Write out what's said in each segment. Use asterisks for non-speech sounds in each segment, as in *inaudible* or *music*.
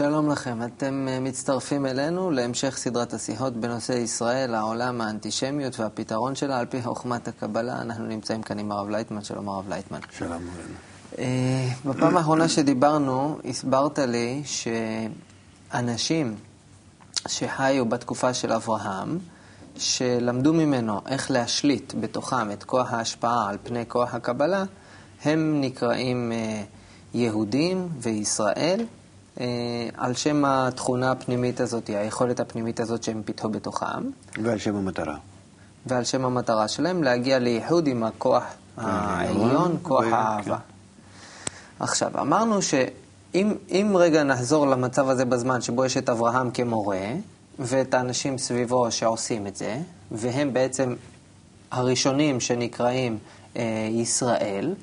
שלום לכם, אתם אה, מצטרפים אלינו להמשך סדרת השיחות בנושא ישראל, העולם, האנטישמיות והפתרון שלה על פי חוכמת הקבלה. אנחנו נמצאים כאן עם הרב לייטמן, שלום הרב לייטמן. שלום רב. אה, בפעם האחרונה שדיברנו, הסברת לי שאנשים שחיו בתקופה של אברהם, שלמדו ממנו איך להשליט בתוכם את כוח ההשפעה על פני כוח הקבלה, הם נקראים אה, יהודים וישראל. אה, על שם התכונה הפנימית הזאת, היכולת הפנימית הזאת שהם פיתחו בתוכם. ועל שם המטרה. ועל שם המטרה שלהם, להגיע לאיחוד עם הכוח העליון, כוח האהבה. עכשיו, אמרנו שאם רגע נחזור למצב הזה בזמן שבו יש את אברהם כמורה, ואת האנשים סביבו שעושים את זה, והם בעצם הראשונים שנקראים אה, ישראל,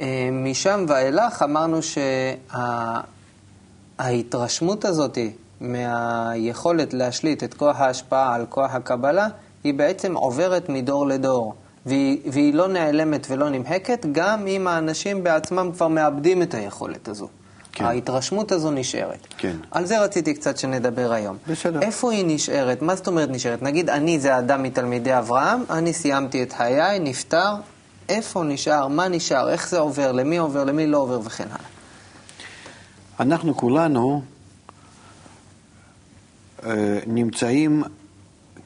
אה, משם ואילך אמרנו שההתרשמות שה... הזאת מהיכולת להשליט את כוח ההשפעה על כוח הקבלה, היא בעצם עוברת מדור לדור. והיא, והיא לא נעלמת ולא נמחקת, גם אם האנשים בעצמם כבר מאבדים את היכולת הזו. כן. ההתרשמות הזו נשארת. כן. על זה רציתי קצת שנדבר היום. בסדר. איפה היא נשארת? מה זאת אומרת נשארת? נגיד, אני זה אדם מתלמידי אברהם, אני סיימתי את חיי, נפטר, איפה נשאר, מה נשאר, איך זה עובר, למי עובר, למי לא עובר וכן הלאה. אנחנו כולנו אה, נמצאים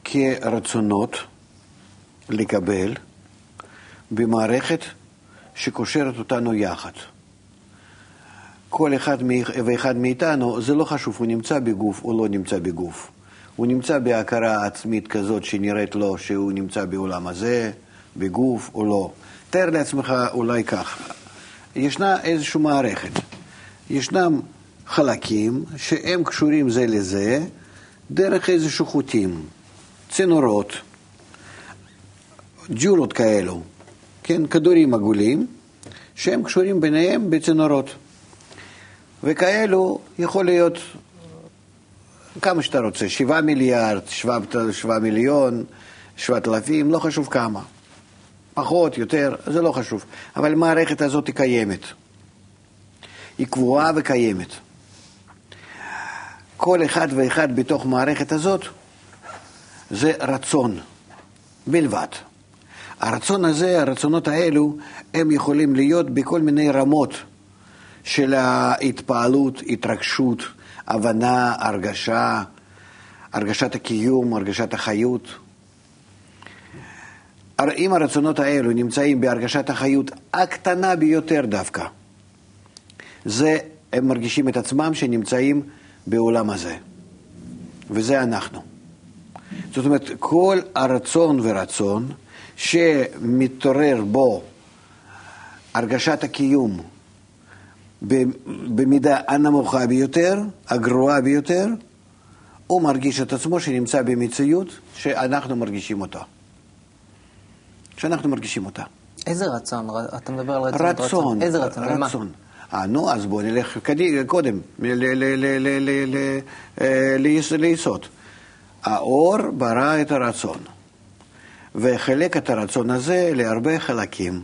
כרצונות לקבל במערכת שקושרת אותנו יחד. כל אחד ואחד מאיתנו, זה לא חשוב, הוא נמצא בגוף או לא נמצא בגוף. הוא נמצא בהכרה עצמית כזאת שנראית לו שהוא נמצא בעולם הזה, בגוף או לא. תאר לעצמך אולי כך, ישנה איזושהי מערכת, ישנם חלקים שהם קשורים זה לזה דרך איזשהו חוטים, צינורות, ג'ולות כאלו, כן, כדורים עגולים, שהם קשורים ביניהם בצינורות. וכאלו יכול להיות כמה שאתה רוצה, שבעה מיליארד, שבעה מיליון, שבעת אלפים, לא חשוב כמה. פחות, יותר, זה לא חשוב. אבל המערכת הזאת היא קיימת. היא קבועה וקיימת. כל אחד ואחד בתוך מערכת הזאת זה רצון בלבד. הרצון הזה, הרצונות האלו, הם יכולים להיות בכל מיני רמות של ההתפעלות, התרגשות, הבנה, הרגשה, הרגשת הקיום, הרגשת החיות. אם הרצונות האלו נמצאים בהרגשת החיות הקטנה ביותר דווקא, זה, הם מרגישים את עצמם שנמצאים בעולם הזה. וזה אנחנו. זאת אומרת, כל הרצון ורצון שמתעורר בו הרגשת הקיום במידה הנמוכה ביותר, הגרועה ביותר, הוא מרגיש את עצמו שנמצא במציאות שאנחנו מרגישים אותה. שאנחנו מרגישים אותה. איזה רצון? אתה מדבר על רצון. רצון. רצון. איזה רצון? רצון. אה, נו, אז בואו נלך קודם, ליסוד. האור ברא את הרצון, וחילק את הרצון הזה להרבה חלקים.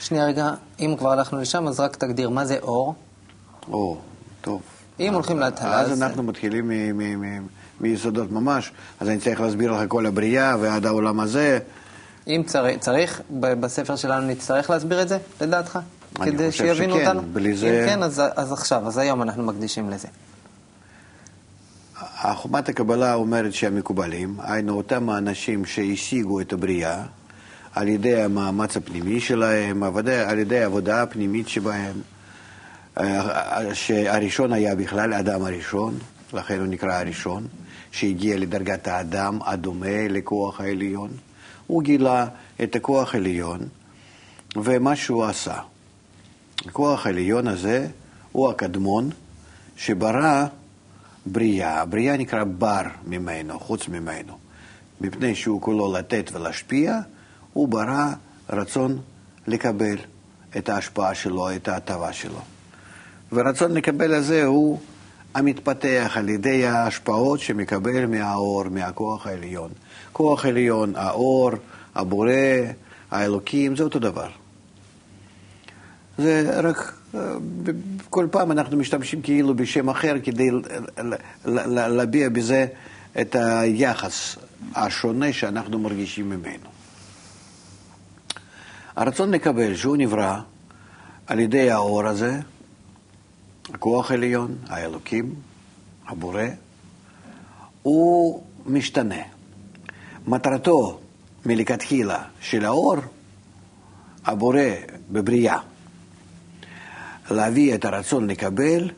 שנייה רגע, אם כבר הלכנו לשם, אז רק תגדיר מה זה אור. אור, טוב. אם הולכים להתחלה, אז אנחנו מתחילים מיסודות ממש, אז אני צריך להסביר לך כל הבריאה ועד העולם הזה. אם צריך, צריך, בספר שלנו נצטרך להסביר את זה, לדעתך? כדי שיבינו שכן, אותנו? בלי זה- אם כן, אז, אז עכשיו, אז היום אנחנו מקדישים לזה. חוכמת הקבלה אומרת שהמקובלים, היינו אותם האנשים שהשיגו את הבריאה על ידי המאמץ הפנימי שלהם, על ידי העבודה הפנימית שבהם, אה, שהראשון היה בכלל אדם הראשון, לכן הוא נקרא הראשון, שהגיע לדרגת האדם הדומה לכוח העליון. הוא גילה את הכוח העליון, ומה שהוא עשה. הכוח העליון הזה הוא הקדמון שברא בריאה. הבריאה נקרא בר ממנו, חוץ ממנו. מפני שהוא כולו לתת ולהשפיע, הוא ברא רצון לקבל את ההשפעה שלו, את ההטבה שלו. ורצון לקבל הזה הוא המתפתח על ידי ההשפעות שמקבל מהאור, מהכוח העליון. כוח עליון, האור, הבורא, האלוקים, זה אותו דבר. זה רק כל פעם אנחנו משתמשים כאילו בשם אחר כדי להביע בזה את היחס השונה שאנחנו מרגישים ממנו. הרצון לקבל שהוא נברא על ידי האור הזה, הכוח העליון, האלוקים, הבורא, הוא משתנה. מטרתו מלכתחילה של האור, הבורא בבריאה, להביא את הרצון לקבל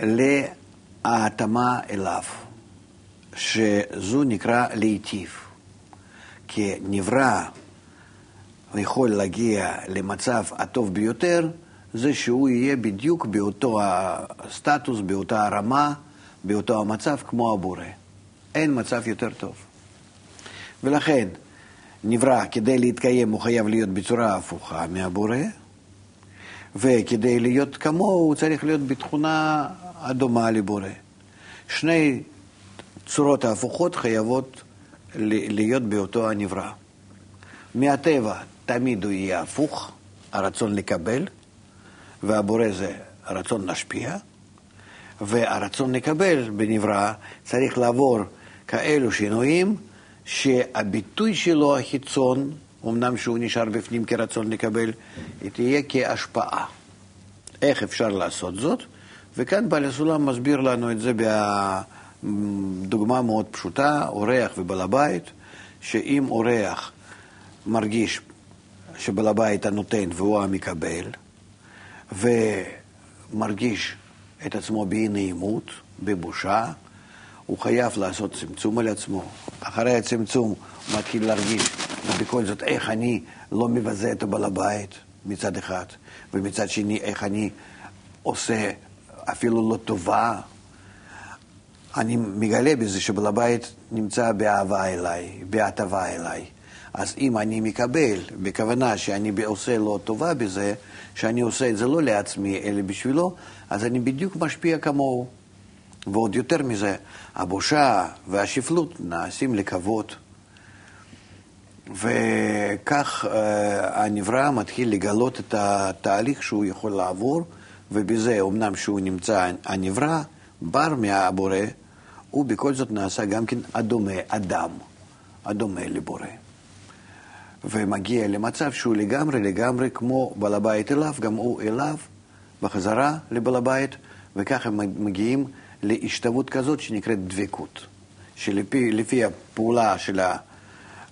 להתאמה אליו, שזו נקרא להיטיב. כי נברא יכול להגיע למצב הטוב ביותר, זה שהוא יהיה בדיוק באותו הסטטוס, באותה הרמה, באותו המצב כמו הבורא. אין מצב יותר טוב. ולכן, נברא, כדי להתקיים הוא חייב להיות בצורה הפוכה מהבורא, וכדי להיות כמוהו הוא צריך להיות בתכונה הדומה לבורא. שני צורות ההפוכות חייבות להיות באותו הנברא. מהטבע תמיד הוא יהיה הפוך, הרצון לקבל, והבורא זה הרצון להשפיע, והרצון לקבל בנברא צריך לעבור כאלו שינויים שהביטוי שלו החיצון, אמנם שהוא נשאר בפנים כרצון לקבל, תהיה כהשפעה. איך אפשר לעשות זאת? וכאן בעל הסולם מסביר לנו את זה בדוגמה מאוד פשוטה, אורח ובעל הבית, שאם אורח מרגיש שבעל הבית הנותן והוא המקבל, ומרגיש את עצמו באי נעימות, בבושה, הוא חייב לעשות צמצום על עצמו. אחרי הצמצום הוא מתחיל להרגיש, ובכל זאת, איך אני לא מבזה את הבעל הבית מצד אחד, ומצד שני, איך אני עושה אפילו לא טובה. אני מגלה בזה שבעל הבית נמצא באהבה אליי, בהטבה אליי. אז אם אני מקבל, בכוונה שאני עושה לו טובה בזה, שאני עושה את זה לא לעצמי, אלא בשבילו, אז אני בדיוק משפיע כמוהו. ועוד יותר מזה, הבושה והשפלות נעשים לכבוד. וכך אה, הנברא מתחיל לגלות את התהליך שהוא יכול לעבור, ובזה, אמנם שהוא נמצא הנברא, בר מהבורא, הוא בכל זאת נעשה גם כן הדומה, אדם, הדומה לבורא. ומגיע למצב שהוא לגמרי לגמרי כמו בעל הבית אליו, גם הוא אליו, בחזרה לבעל הבית, וככה הם מגיעים להשתוות כזאת שנקראת דבקות, שלפי הפעולה של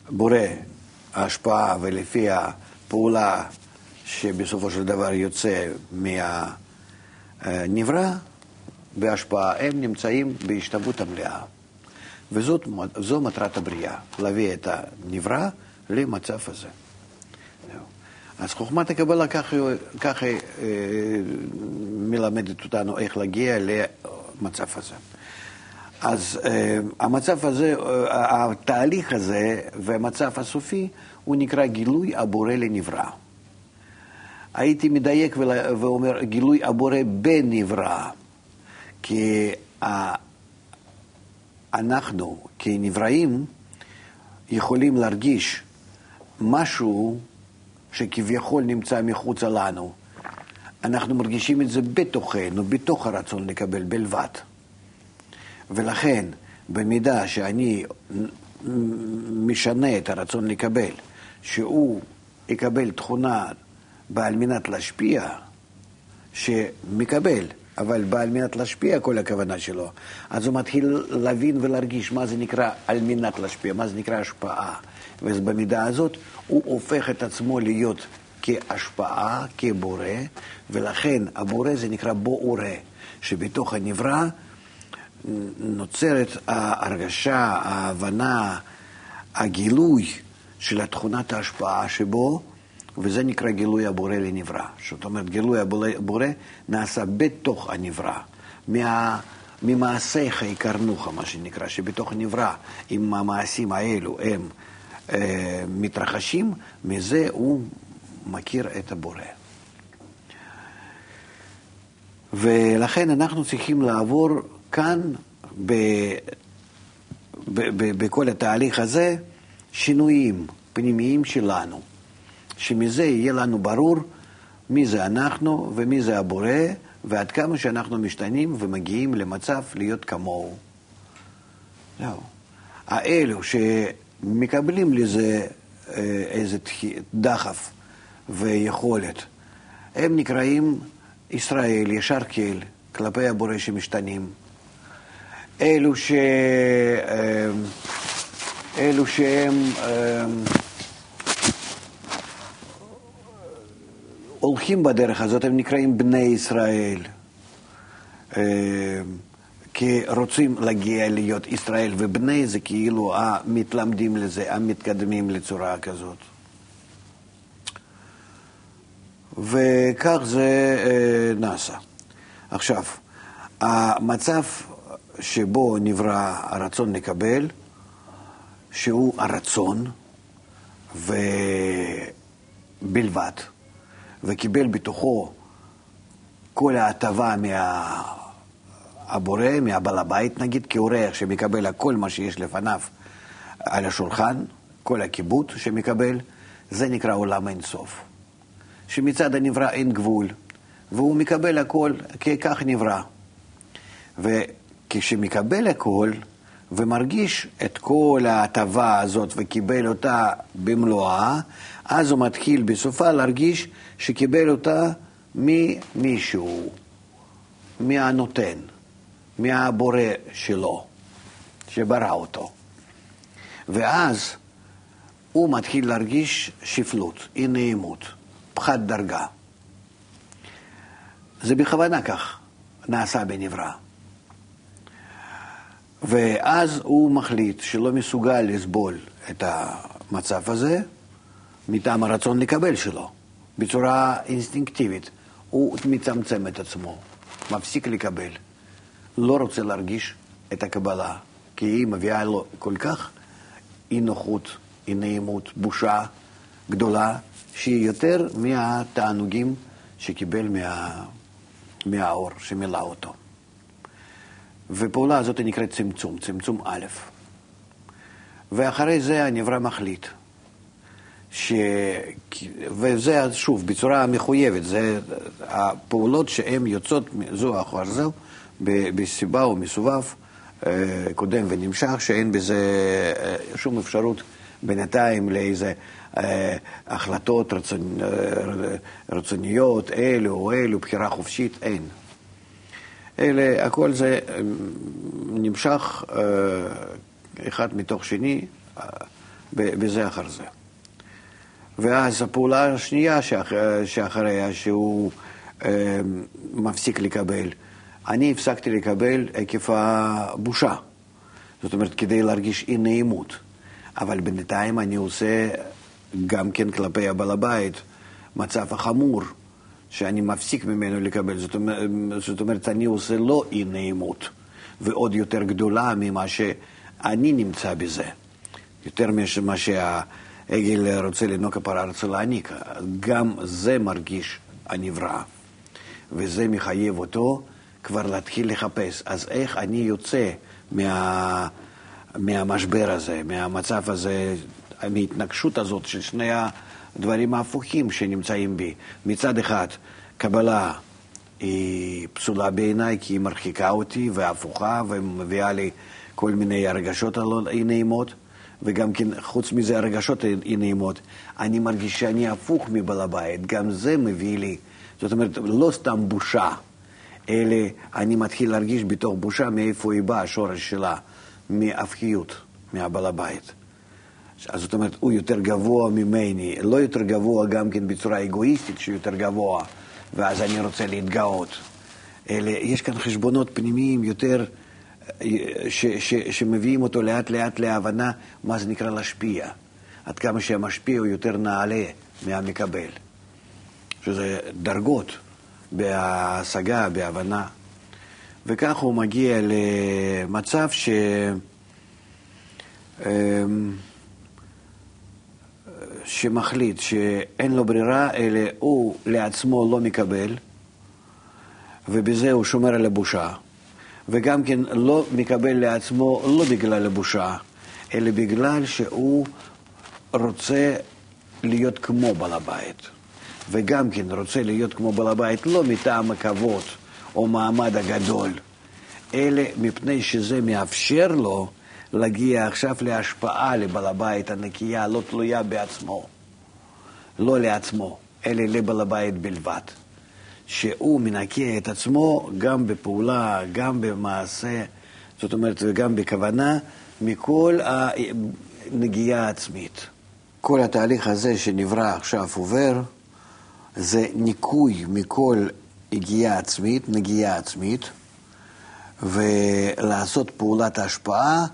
הבורא, ההשפעה, ולפי הפעולה שבסופו של דבר יוצא מהנברא, בהשפעה, הם נמצאים בהשתוות המלאה. וזו מטרת הבריאה, להביא את הנברא למצב הזה. אז חוכמת הקבלה ככה אה, מלמדת אותנו איך להגיע למצב הזה. אז אה, המצב הזה, אה, התהליך הזה והמצב הסופי הוא נקרא גילוי הבורא לנברא. הייתי מדייק ואומר גילוי הבורא בנברא, כי אנחנו כנבראים יכולים להרגיש משהו שכביכול נמצא מחוצה לנו. אנחנו מרגישים את זה בתוכנו, בתוך הרצון לקבל בלבד. ולכן, במידה שאני משנה את הרצון לקבל, שהוא יקבל תכונה בעל מנת להשפיע, שמקבל, אבל בעל מנת להשפיע כל הכוונה שלו, אז הוא מתחיל להבין ולהרגיש מה זה נקרא על מנת להשפיע, מה זה נקרא השפעה. ובמידה הזאת הוא הופך את עצמו להיות כהשפעה, כבורא, ולכן הבורא זה נקרא בורא, שבתוך הנברא נוצרת ההרגשה, ההבנה, הגילוי של תכונת ההשפעה שבו, וזה נקרא גילוי הבורא לנברא. זאת אומרת, גילוי הבורא נעשה בתוך הנברא. מה... ממעשיך יקרנוך, מה שנקרא, שבתוך נברא, אם המעשים האלו הם אה, מתרחשים, מזה הוא מכיר את הבורא. ולכן אנחנו צריכים לעבור כאן, ב, ב, ב, בכל התהליך הזה, שינויים פנימיים שלנו, שמזה יהיה לנו ברור מי זה אנחנו ומי זה הבורא, ועד כמה שאנחנו משתנים ומגיעים למצב להיות כמוהו. זהו. האלו שמקבלים לזה אה, איזה דחף ויכולת, הם נקראים ישראל, ישר כל, כלפי הבורא שמשתנים. אלו, ש... אה, אלו שהם אה, הולכים בדרך הזאת, הם נקראים בני ישראל. כי רוצים להגיע להיות ישראל, ובני זה כאילו המתלמדים לזה, המתקדמים לצורה כזאת. וכך זה אה, נעשה. עכשיו, המצב שבו נברא הרצון לקבל, שהוא הרצון ובלבד, וקיבל בתוכו כל ההטבה מה... הבורא, מהבעל הבית נגיד, כאורח שמקבל הכל מה שיש לפניו על השולחן, כל הכיבוד שמקבל, זה נקרא עולם אינסוף. שמצד הנברא אין גבול, והוא מקבל הכל, כי כך נברא. וכשמקבל הכל, ומרגיש את כל ההטבה הזאת וקיבל אותה במלואה, אז הוא מתחיל בסופה להרגיש שקיבל אותה ממישהו, מהנותן. מהבורא שלו, שברא אותו. ואז הוא מתחיל להרגיש שפלות, אי נעימות, פחת דרגה. זה בכוונה כך נעשה בנברא. ואז הוא מחליט שלא מסוגל לסבול את המצב הזה מטעם הרצון לקבל שלו, בצורה אינסטינקטיבית. הוא מצמצם את עצמו, מפסיק לקבל. לא רוצה להרגיש את הקבלה, כי היא מביאה לו כל כך אי נוחות, אי נעימות, בושה גדולה, שהיא יותר מהתענוגים שקיבל מה... מהאור שמילא אותו. ופעולה הזאת נקראת צמצום, צמצום א'. ואחרי זה הנברא מחליט. ש... וזה שוב, בצורה מחויבת, זה הפעולות שהן יוצאות זו אחר זו, בסיבה או מסובב אה, קודם ונמשך, שאין בזה אה, שום אפשרות בינתיים לאיזה אה, החלטות רצונ... רצוניות, אלו או אלו, בחירה חופשית, אין. אלה, הכל זה נמשך אחד מתוך שני, בזה אחר זה. ואז הפעולה השנייה שאח... שאחריה, שהוא מפסיק לקבל, אני הפסקתי לקבל עקב הבושה. זאת אומרת, כדי להרגיש אי נעימות. אבל בינתיים אני עושה גם כן כלפי הבעל הבית מצב החמור, שאני מפסיק ממנו לקבל. זאת אומרת, זאת אומרת, אני עושה לו אי נעימות, ועוד יותר גדולה ממה שאני נמצא בזה. יותר ממה שהעגל רוצה לנהוג הפרה רוצה להעניק. גם זה מרגיש הנברא, וזה מחייב אותו כבר להתחיל לחפש. אז איך אני יוצא מה, מהמשבר הזה, מהמצב הזה, מההתנגשות הזאת של שני הדברים ההפוכים שנמצאים בי? מצד אחד, קבלה היא פסולה בעיניי כי היא מרחיקה אותי והפוכה ומביאה לי כל מיני הרגשות הלא נעימות. וגם כן, חוץ מזה, הרגשות אי נעימות. אני מרגיש שאני הפוך מבעל הבית, גם זה מביא לי, זאת אומרת, לא סתם בושה, אלא אני מתחיל להרגיש בתוך בושה מאיפה היא באה, השורש שלה, מהפכיות, מהבעל הבית. אז זאת אומרת, הוא יותר גבוה ממני, לא יותר גבוה גם כן בצורה אגואיסטית שהוא יותר גבוה, ואז אני רוצה להתגאות. אלא יש כאן חשבונות פנימיים יותר, ש, ש, שמביאים אותו לאט לאט להבנה מה זה נקרא להשפיע. עד כמה שהמשפיע הוא יותר נעלה מהמקבל. שזה דרגות. בהשגה, בהבנה. וכך הוא מגיע למצב ש... אמ, שמחליט שאין לו ברירה, אלא הוא לעצמו לא מקבל, ובזה הוא שומר על הבושה, וגם כן לא מקבל לעצמו לא בגלל הבושה, אלא בגלל שהוא רוצה להיות כמו בעל הבית. וגם כן רוצה להיות כמו בעל הבית, לא מטעם הכבוד או מעמד הגדול, אלא מפני שזה מאפשר לו להגיע עכשיו להשפעה לבעל הבית הנקייה, לא תלויה בעצמו, לא לעצמו, אלא לבעל הבית בלבד. שהוא מנקה את עצמו גם בפעולה, גם במעשה, זאת אומרת, וגם בכוונה, מכל הנגיעה העצמית. כל התהליך הזה שנברא עכשיו עובר, זה ניקוי מכל הגיעה עצמית, נגיעה עצמית, ולעשות פעולת השפעה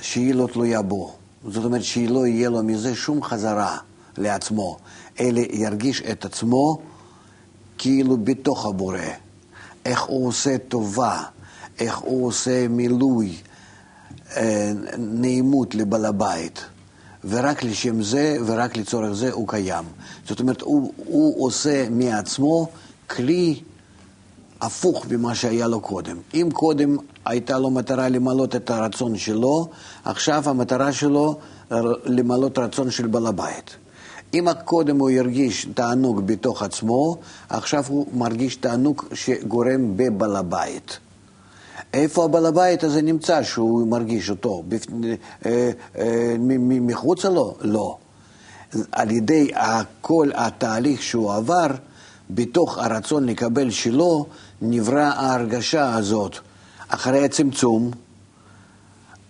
שהיא לא תלויה בו. זאת אומרת שהיא לא יהיה לו מזה שום חזרה לעצמו, אלא ירגיש את עצמו כאילו בתוך הבורא. איך הוא עושה טובה, איך הוא עושה מילוי, אה, נעימות לבעל הבית. ורק לשם זה ורק לצורך זה הוא קיים. זאת אומרת, הוא, הוא עושה מעצמו כלי הפוך ממה שהיה לו קודם. אם קודם הייתה לו מטרה למלות את הרצון שלו, עכשיו המטרה שלו למלות רצון של בעל הבית. אם קודם הוא הרגיש תענוג בתוך עצמו, עכשיו הוא מרגיש תענוג שגורם בבעל הבית. איפה הבעל הבית הזה נמצא שהוא מרגיש אותו? אה, אה, מחוצה לו? לא. על ידי כל התהליך שהוא עבר, בתוך הרצון לקבל שלו, נברא ההרגשה הזאת. אחרי הצמצום,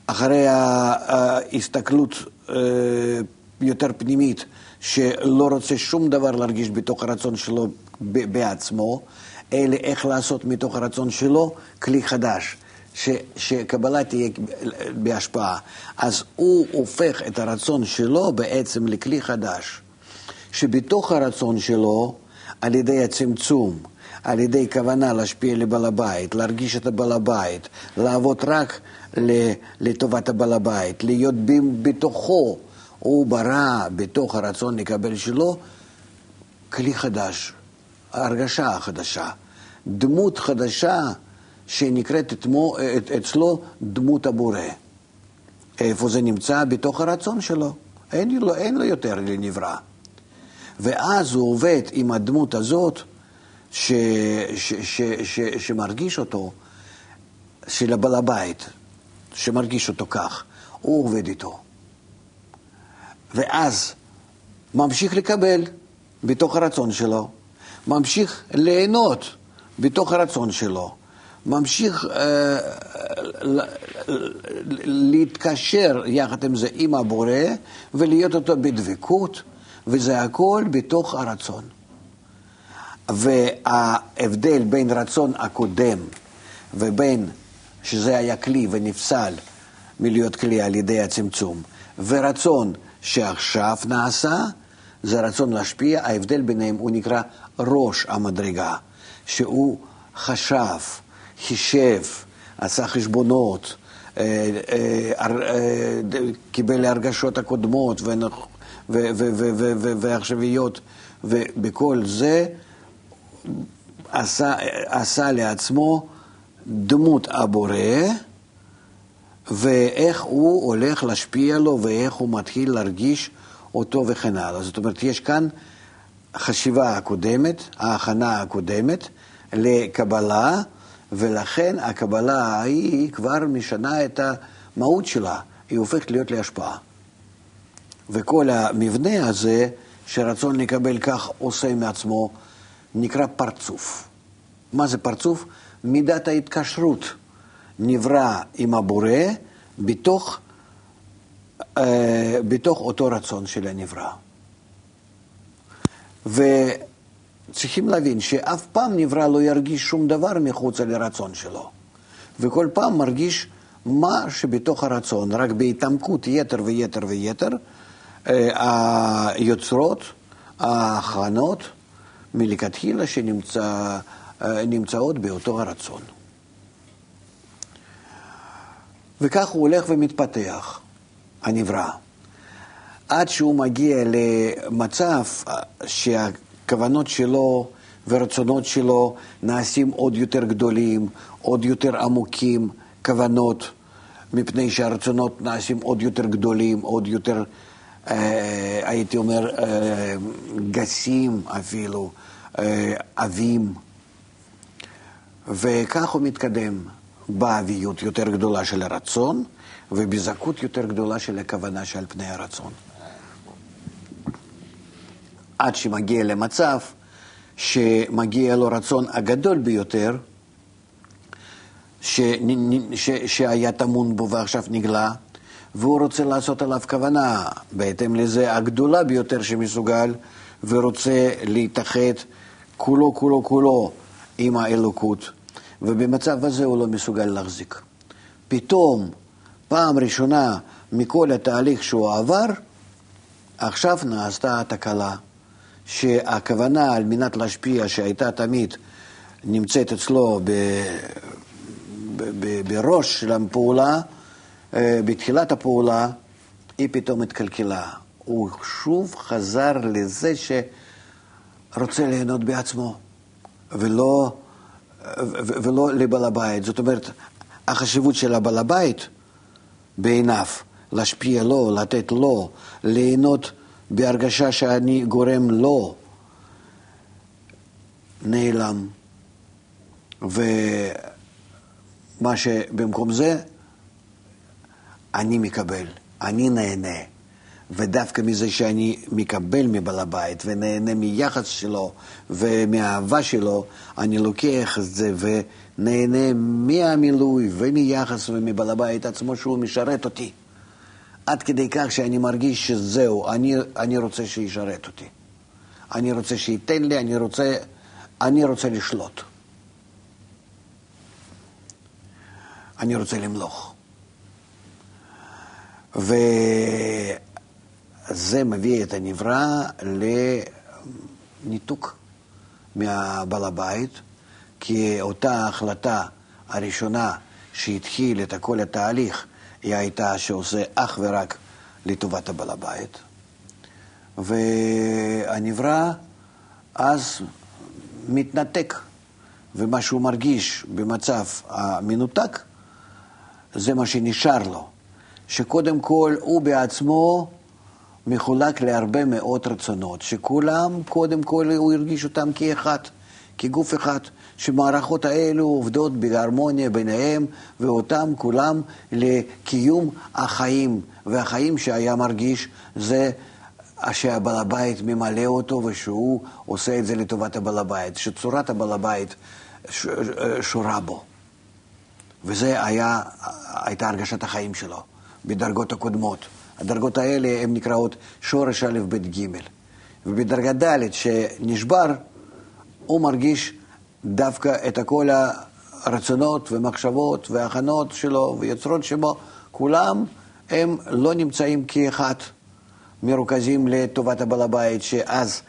אחרי ההסתכלות אה, יותר פנימית, שלא רוצה שום דבר להרגיש בתוך הרצון שלו בעצמו, אלא איך לעשות מתוך הרצון שלו כלי חדש, ש, שקבלה תהיה בהשפעה. אז הוא הופך את הרצון שלו בעצם לכלי חדש, שבתוך הרצון שלו, על ידי הצמצום, על ידי כוונה להשפיע לבעל הבית, להרגיש את הבעל הבית, לעבוד רק לטובת הבעל הבית, להיות בתוכו. הוא ברא בתוך הרצון לקבל שלו כלי חדש, הרגשה חדשה, דמות חדשה שנקראת אתמו, אצלו דמות הבורא. איפה זה נמצא? בתוך הרצון שלו. אין לו, אין לו יותר לנברא. ואז הוא עובד עם הדמות הזאת ש, ש, ש, ש, שמרגיש אותו, של הבעל הבית, שמרגיש אותו כך. הוא עובד איתו. ואז ממשיך לקבל בתוך הרצון שלו, ממשיך ליהנות בתוך הרצון שלו, ממשיך אה, להתקשר יחד עם זה עם הבורא ולהיות אותו בדבקות, וזה הכל בתוך הרצון. וההבדל בין רצון הקודם ובין שזה היה כלי ונפסל מלהיות כלי על ידי הצמצום, ורצון שעכשיו נעשה, זה רצון להשפיע, ההבדל ביניהם הוא נקרא ראש המדרגה, שהוא חשב, חישב, עשה חשבונות, אה, אה, אה, קיבל להרגשות הקודמות ועכשוויות, ובכל זה עשה, עשה לעצמו דמות הבורא, ואיך הוא הולך להשפיע לו ואיך הוא מתחיל להרגיש אותו וכן הלאה. זאת אומרת, יש כאן חשיבה הקודמת, ההכנה הקודמת לקבלה, ולכן הקבלה היא כבר משנה את המהות שלה, היא הופכת להיות להשפעה. וכל המבנה הזה שרצון לקבל כך עושה מעצמו, נקרא פרצוף. מה זה פרצוף? מידת ההתקשרות. נברא עם הבורא בתוך, אה, בתוך אותו רצון של הנברא. וצריכים להבין שאף פעם נברא לא ירגיש שום דבר מחוץ לרצון שלו. וכל פעם מרגיש מה שבתוך הרצון, רק בהתעמקות יתר ויתר ויתר, אה, היוצרות, ההכנות, מלכתחילה שנמצאות באותו הרצון. וכך הוא הולך ומתפתח, הנברא. עד שהוא מגיע למצב שהכוונות שלו ורצונות שלו נעשים עוד יותר גדולים, עוד יותר עמוקים, כוונות, מפני שהרצונות נעשים עוד יותר גדולים, עוד יותר אה, הייתי אומר, אה, גסים אפילו, אה, עבים. וכך הוא מתקדם באביות יותר גדולה של הרצון ובזכות יותר גדולה של הכוונה שעל פני הרצון. עד שמגיע למצב שמגיע לו רצון הגדול ביותר, ש... ש... שהיה טמון בו ועכשיו נגלה, והוא רוצה לעשות עליו כוונה, בהתאם לזה הגדולה ביותר שמסוגל, ורוצה להתאחד כולו כולו כולו עם האלוקות, ובמצב הזה הוא לא מסוגל להחזיק. פתאום, פעם ראשונה מכל התהליך שהוא עבר, עכשיו נעשתה התקלה, שהכוונה על מנת להשפיע, שהייתה תמיד נמצאת אצלו ב, ב, ב, בראש של הפעולה, בתחילת הפעולה, היא פתאום התקלקלה. הוא שוב חזר לזה שרוצה ליהנות בעצמו, ולא, ולא לבעל הבית. זאת אומרת, החשיבות של הבעל הבית בעיניו, להשפיע לו, לתת לו, ליהנות בהרגשה שאני גורם לו, נעלם. ומה שבמקום זה, אני מקבל, אני נהנה. ודווקא מזה שאני מקבל מבעל הבית ונהנה מיחס שלו ומהאהבה שלו, אני לוקח את זה ונהנה מהמילוי ומיחס ומבעל הבית עצמו שהוא משרת אותי. עד כדי כך שאני מרגיש שזהו, אני, אני רוצה שישרת אותי. אני רוצה שייתן לי, אני רוצה, אני רוצה לשלוט. אני רוצה למלוך. וזה מביא את הנברא לניתוק מהבעל הבית, כי אותה החלטה הראשונה שהתחיל את כל התהליך, היא הייתה שעושה אך ורק לטובת הבעל הבית. והנברא אז מתנתק, ומה שהוא מרגיש במצב המנותק, זה מה שנשאר לו. שקודם כל הוא בעצמו מחולק להרבה מאוד רצונות, שכולם, קודם כל הוא הרגיש אותם כאחד, כגוף אחד, שמערכות האלו עובדות בהרמוניה ביניהם, ואותם כולם לקיום החיים. והחיים שהיה מרגיש זה שהבעל הבית ממלא אותו ושהוא עושה את זה לטובת הבעל הבית, שצורת הבעל הבית שורה בו. וזה היה, הייתה הרגשת החיים שלו. בדרגות הקודמות. הדרגות האלה הן נקראות שורש א', ב', ג'. ובדרגה ד' שנשבר, הוא מרגיש דווקא את כל הרצונות ומחשבות והכנות שלו ויוצרות שבו, כולם הם לא נמצאים כאחד מרוכזים לטובת הבעל הבית, שאז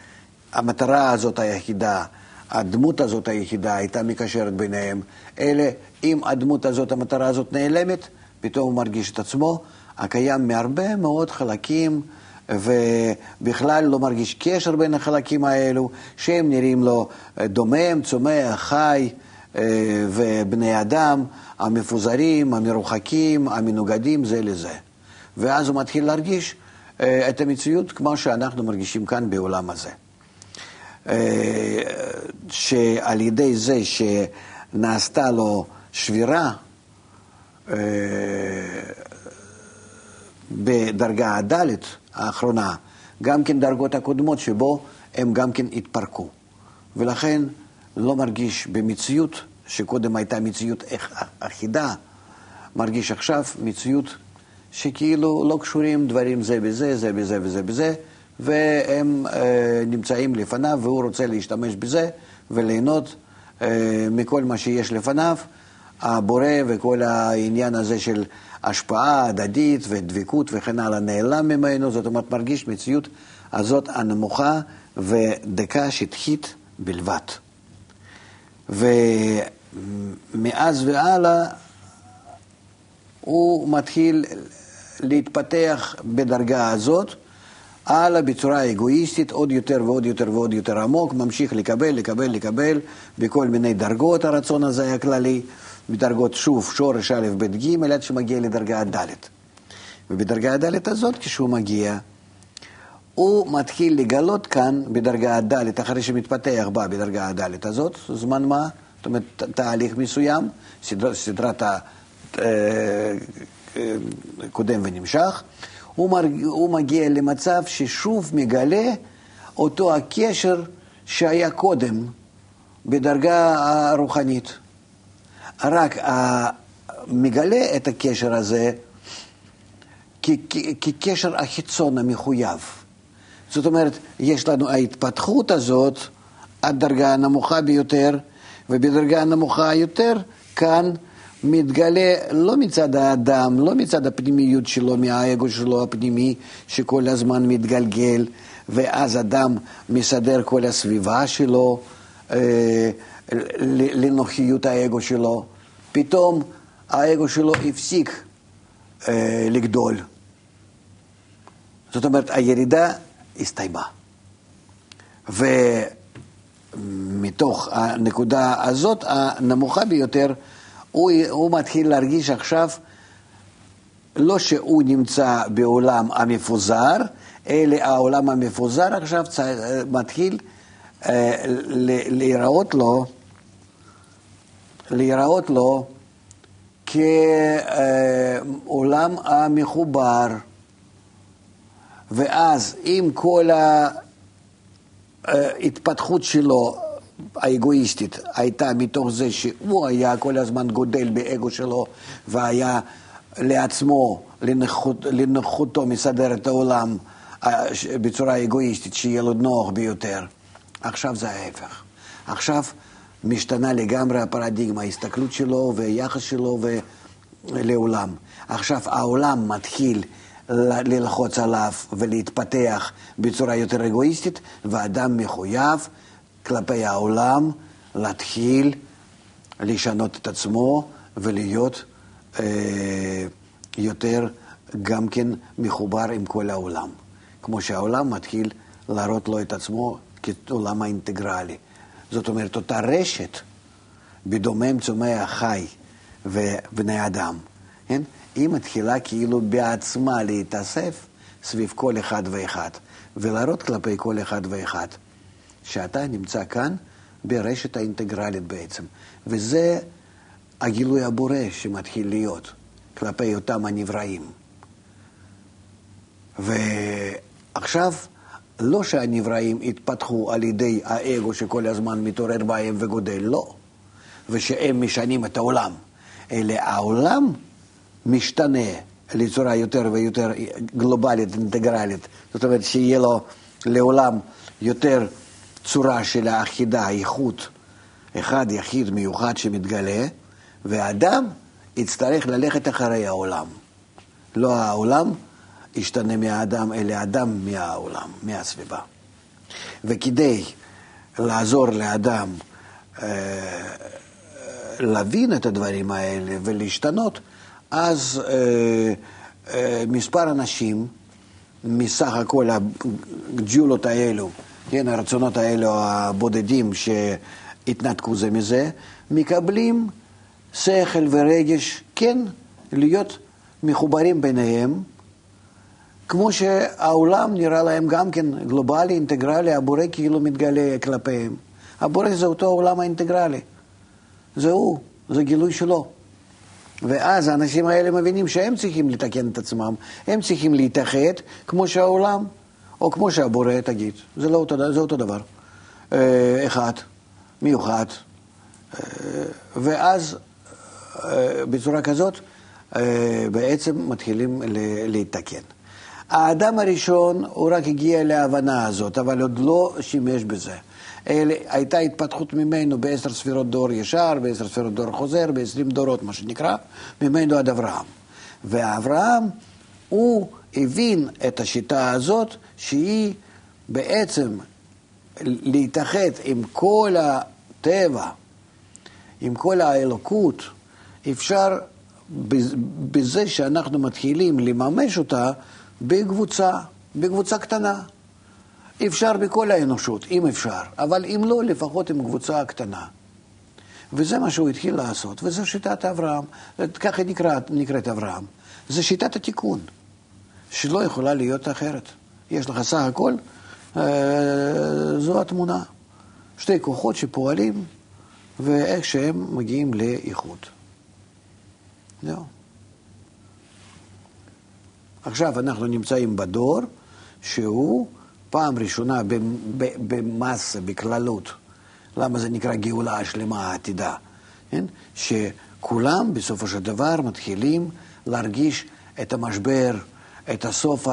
המטרה הזאת היחידה, הדמות הזאת היחידה הייתה מקשרת ביניהם. אלה, אם הדמות הזאת, המטרה הזאת נעלמת, פתאום הוא מרגיש את עצמו הקיים מהרבה מאוד חלקים, ובכלל לא מרגיש קשר בין החלקים האלו, שהם נראים לו דומם, צומח, חי, אה, ובני אדם המפוזרים, המרוחקים, המנוגדים זה לזה. ואז הוא מתחיל להרגיש אה, את המציאות כמו שאנחנו מרגישים כאן בעולם הזה. אה, שעל ידי זה שנעשתה לו שבירה, אה, בדרגה הד' האחרונה, גם כן דרגות הקודמות שבו הם גם כן התפרקו. ולכן לא מרגיש במציאות, שקודם הייתה מציאות אחידה, מרגיש עכשיו מציאות שכאילו לא קשורים דברים זה בזה, זה בזה וזה בזה, והם אה, נמצאים לפניו והוא רוצה להשתמש בזה וליהנות אה, מכל מה שיש לפניו. הבורא וכל העניין הזה של השפעה הדדית ודבקות וכן הלאה נעלם ממנו, זאת אומרת מרגיש מציאות הזאת הנמוכה ודקה שטחית בלבד. ומאז והלאה הוא מתחיל להתפתח בדרגה הזאת, הלאה בצורה אגואיסטית, עוד יותר ועוד יותר ועוד יותר עמוק, ממשיך לקבל, לקבל, לקבל בכל מיני דרגות הרצון הזה הכללי. בדרגות שוב, שורש א', ב', ג', עד שמגיע לדרגה ד'. ובדרגה ד' הזאת, כשהוא מגיע, הוא מתחיל לגלות כאן בדרגה ד', אחרי שמתפתח בה בדרגה ד' הזאת, זמן מה? זאת אומרת, תהליך מסוים, סדרת, סדרת הקודם ונמשך, הוא, מרג, הוא מגיע למצב ששוב מגלה אותו הקשר שהיה קודם בדרגה הרוחנית. רק מגלה את הקשר הזה כקשר החיצון המחויב. זאת אומרת, יש לנו ההתפתחות הזאת עד דרגה הנמוכה ביותר, ובדרגה הנמוכה יותר, כאן מתגלה לא מצד האדם, לא מצד הפנימיות שלו, מהאגו שלו הפנימי, שכל הזמן מתגלגל, ואז אדם מסדר כל הסביבה שלו אה, לנוחיות האגו שלו. פתאום האגו שלו הפסיק אה, לגדול. זאת אומרת, הירידה הסתיימה. ומתוך הנקודה הזאת, הנמוכה ביותר, הוא, הוא מתחיל להרגיש עכשיו, לא שהוא נמצא בעולם המפוזר, אלא העולם המפוזר עכשיו מתחיל אה, להיראות לו, להיראות לו כעולם המחובר. ואז עם כל ההתפתחות שלו האגואיסטית הייתה מתוך זה שהוא היה כל הזמן גודל באגו שלו והיה לעצמו, לנוחות, לנוחותו מסדר את העולם אה, בצורה אגואיסטית, שיהיה לו נוח ביותר. עכשיו זה ההפך. עכשיו משתנה לגמרי הפרדיגמה, ההסתכלות שלו והיחס שלו לעולם. עכשיו העולם מתחיל ללחוץ עליו ולהתפתח בצורה יותר אגואיסטית, ואדם מחויב כלפי העולם להתחיל לשנות את עצמו ולהיות אה, יותר גם כן מחובר עם כל העולם. כמו שהעולם מתחיל להראות לו את עצמו כעולם האינטגרלי. זאת אומרת, אותה רשת בדומם צומח חי ובני אדם, כן? היא מתחילה כאילו בעצמה להתאסף סביב כל אחד ואחד, ולהראות כלפי כל אחד ואחד, שאתה נמצא כאן ברשת האינטגרלית בעצם. וזה הגילוי הבורא שמתחיל להיות כלפי אותם הנבראים. ועכשיו, לא שהנבראים התפתחו על ידי האגו שכל הזמן מתעורר בהם וגודל, לא. ושהם משנים את העולם, אלא העולם משתנה לצורה יותר ויותר גלובלית, אינטגרלית. זאת אומרת, שיהיה לו לעולם יותר צורה של האחידה, איכות, אחד יחיד מיוחד שמתגלה, והאדם יצטרך ללכת אחרי העולם. לא העולם ישתנה מהאדם, אלא האדם מהעולם, מהסביבה. וכדי לעזור לאדם אה, להבין את הדברים האלה ולהשתנות, אז אה, אה, מספר אנשים מסך הכל הג'ולות האלו, כן, הרצונות האלו הבודדים שהתנתקו זה מזה, מקבלים שכל ורגש, כן, להיות מחוברים ביניהם, כמו שהעולם נראה להם גם כן גלובלי, אינטגרלי, הבורא כאילו מתגלה כלפיהם. הבורא זה אותו העולם האינטגרלי. זה הוא, זה גילוי שלו. ואז האנשים האלה מבינים שהם צריכים לתקן את עצמם, הם צריכים להתאחד כמו שהעולם, או כמו שהבורא תגיד, זה, לא אותו, זה אותו דבר. אה, אחד, מיוחד, אה, ואז אה, בצורה כזאת בעצם מתחילים להתקן. האדם הראשון, הוא רק הגיע להבנה הזאת, אבל עוד לא שימש בזה. אלה, הייתה התפתחות ממנו בעשר ספירות דור ישר, בעשר ספירות דור חוזר, בעשרים דורות, מה שנקרא, ממנו עד אברהם. ואברהם, הוא הבין את השיטה הזאת, שהיא בעצם להתאחד עם כל הטבע, עם כל האלוקות, אפשר בזה שאנחנו מתחילים לממש אותה בקבוצה, בקבוצה קטנה. אפשר בכל האנושות, אם אפשר, אבל אם לא, לפחות עם קבוצה קטנה. וזה מה שהוא התחיל לעשות, וזו שיטת אברהם, ככה נקראת, נקראת אברהם. זו שיטת התיקון, שלא יכולה להיות אחרת. יש לך סך הכל, אה, זו התמונה. שתי כוחות שפועלים, ואיך שהם מגיעים לאיחוד. זהו. עכשיו אנחנו נמצאים בדור שהוא פעם ראשונה במסה, בכללות. למה זה נקרא גאולה השלמה העתידה? כן? שכולם בסופו של דבר מתחילים להרגיש את המשבר, את הסוף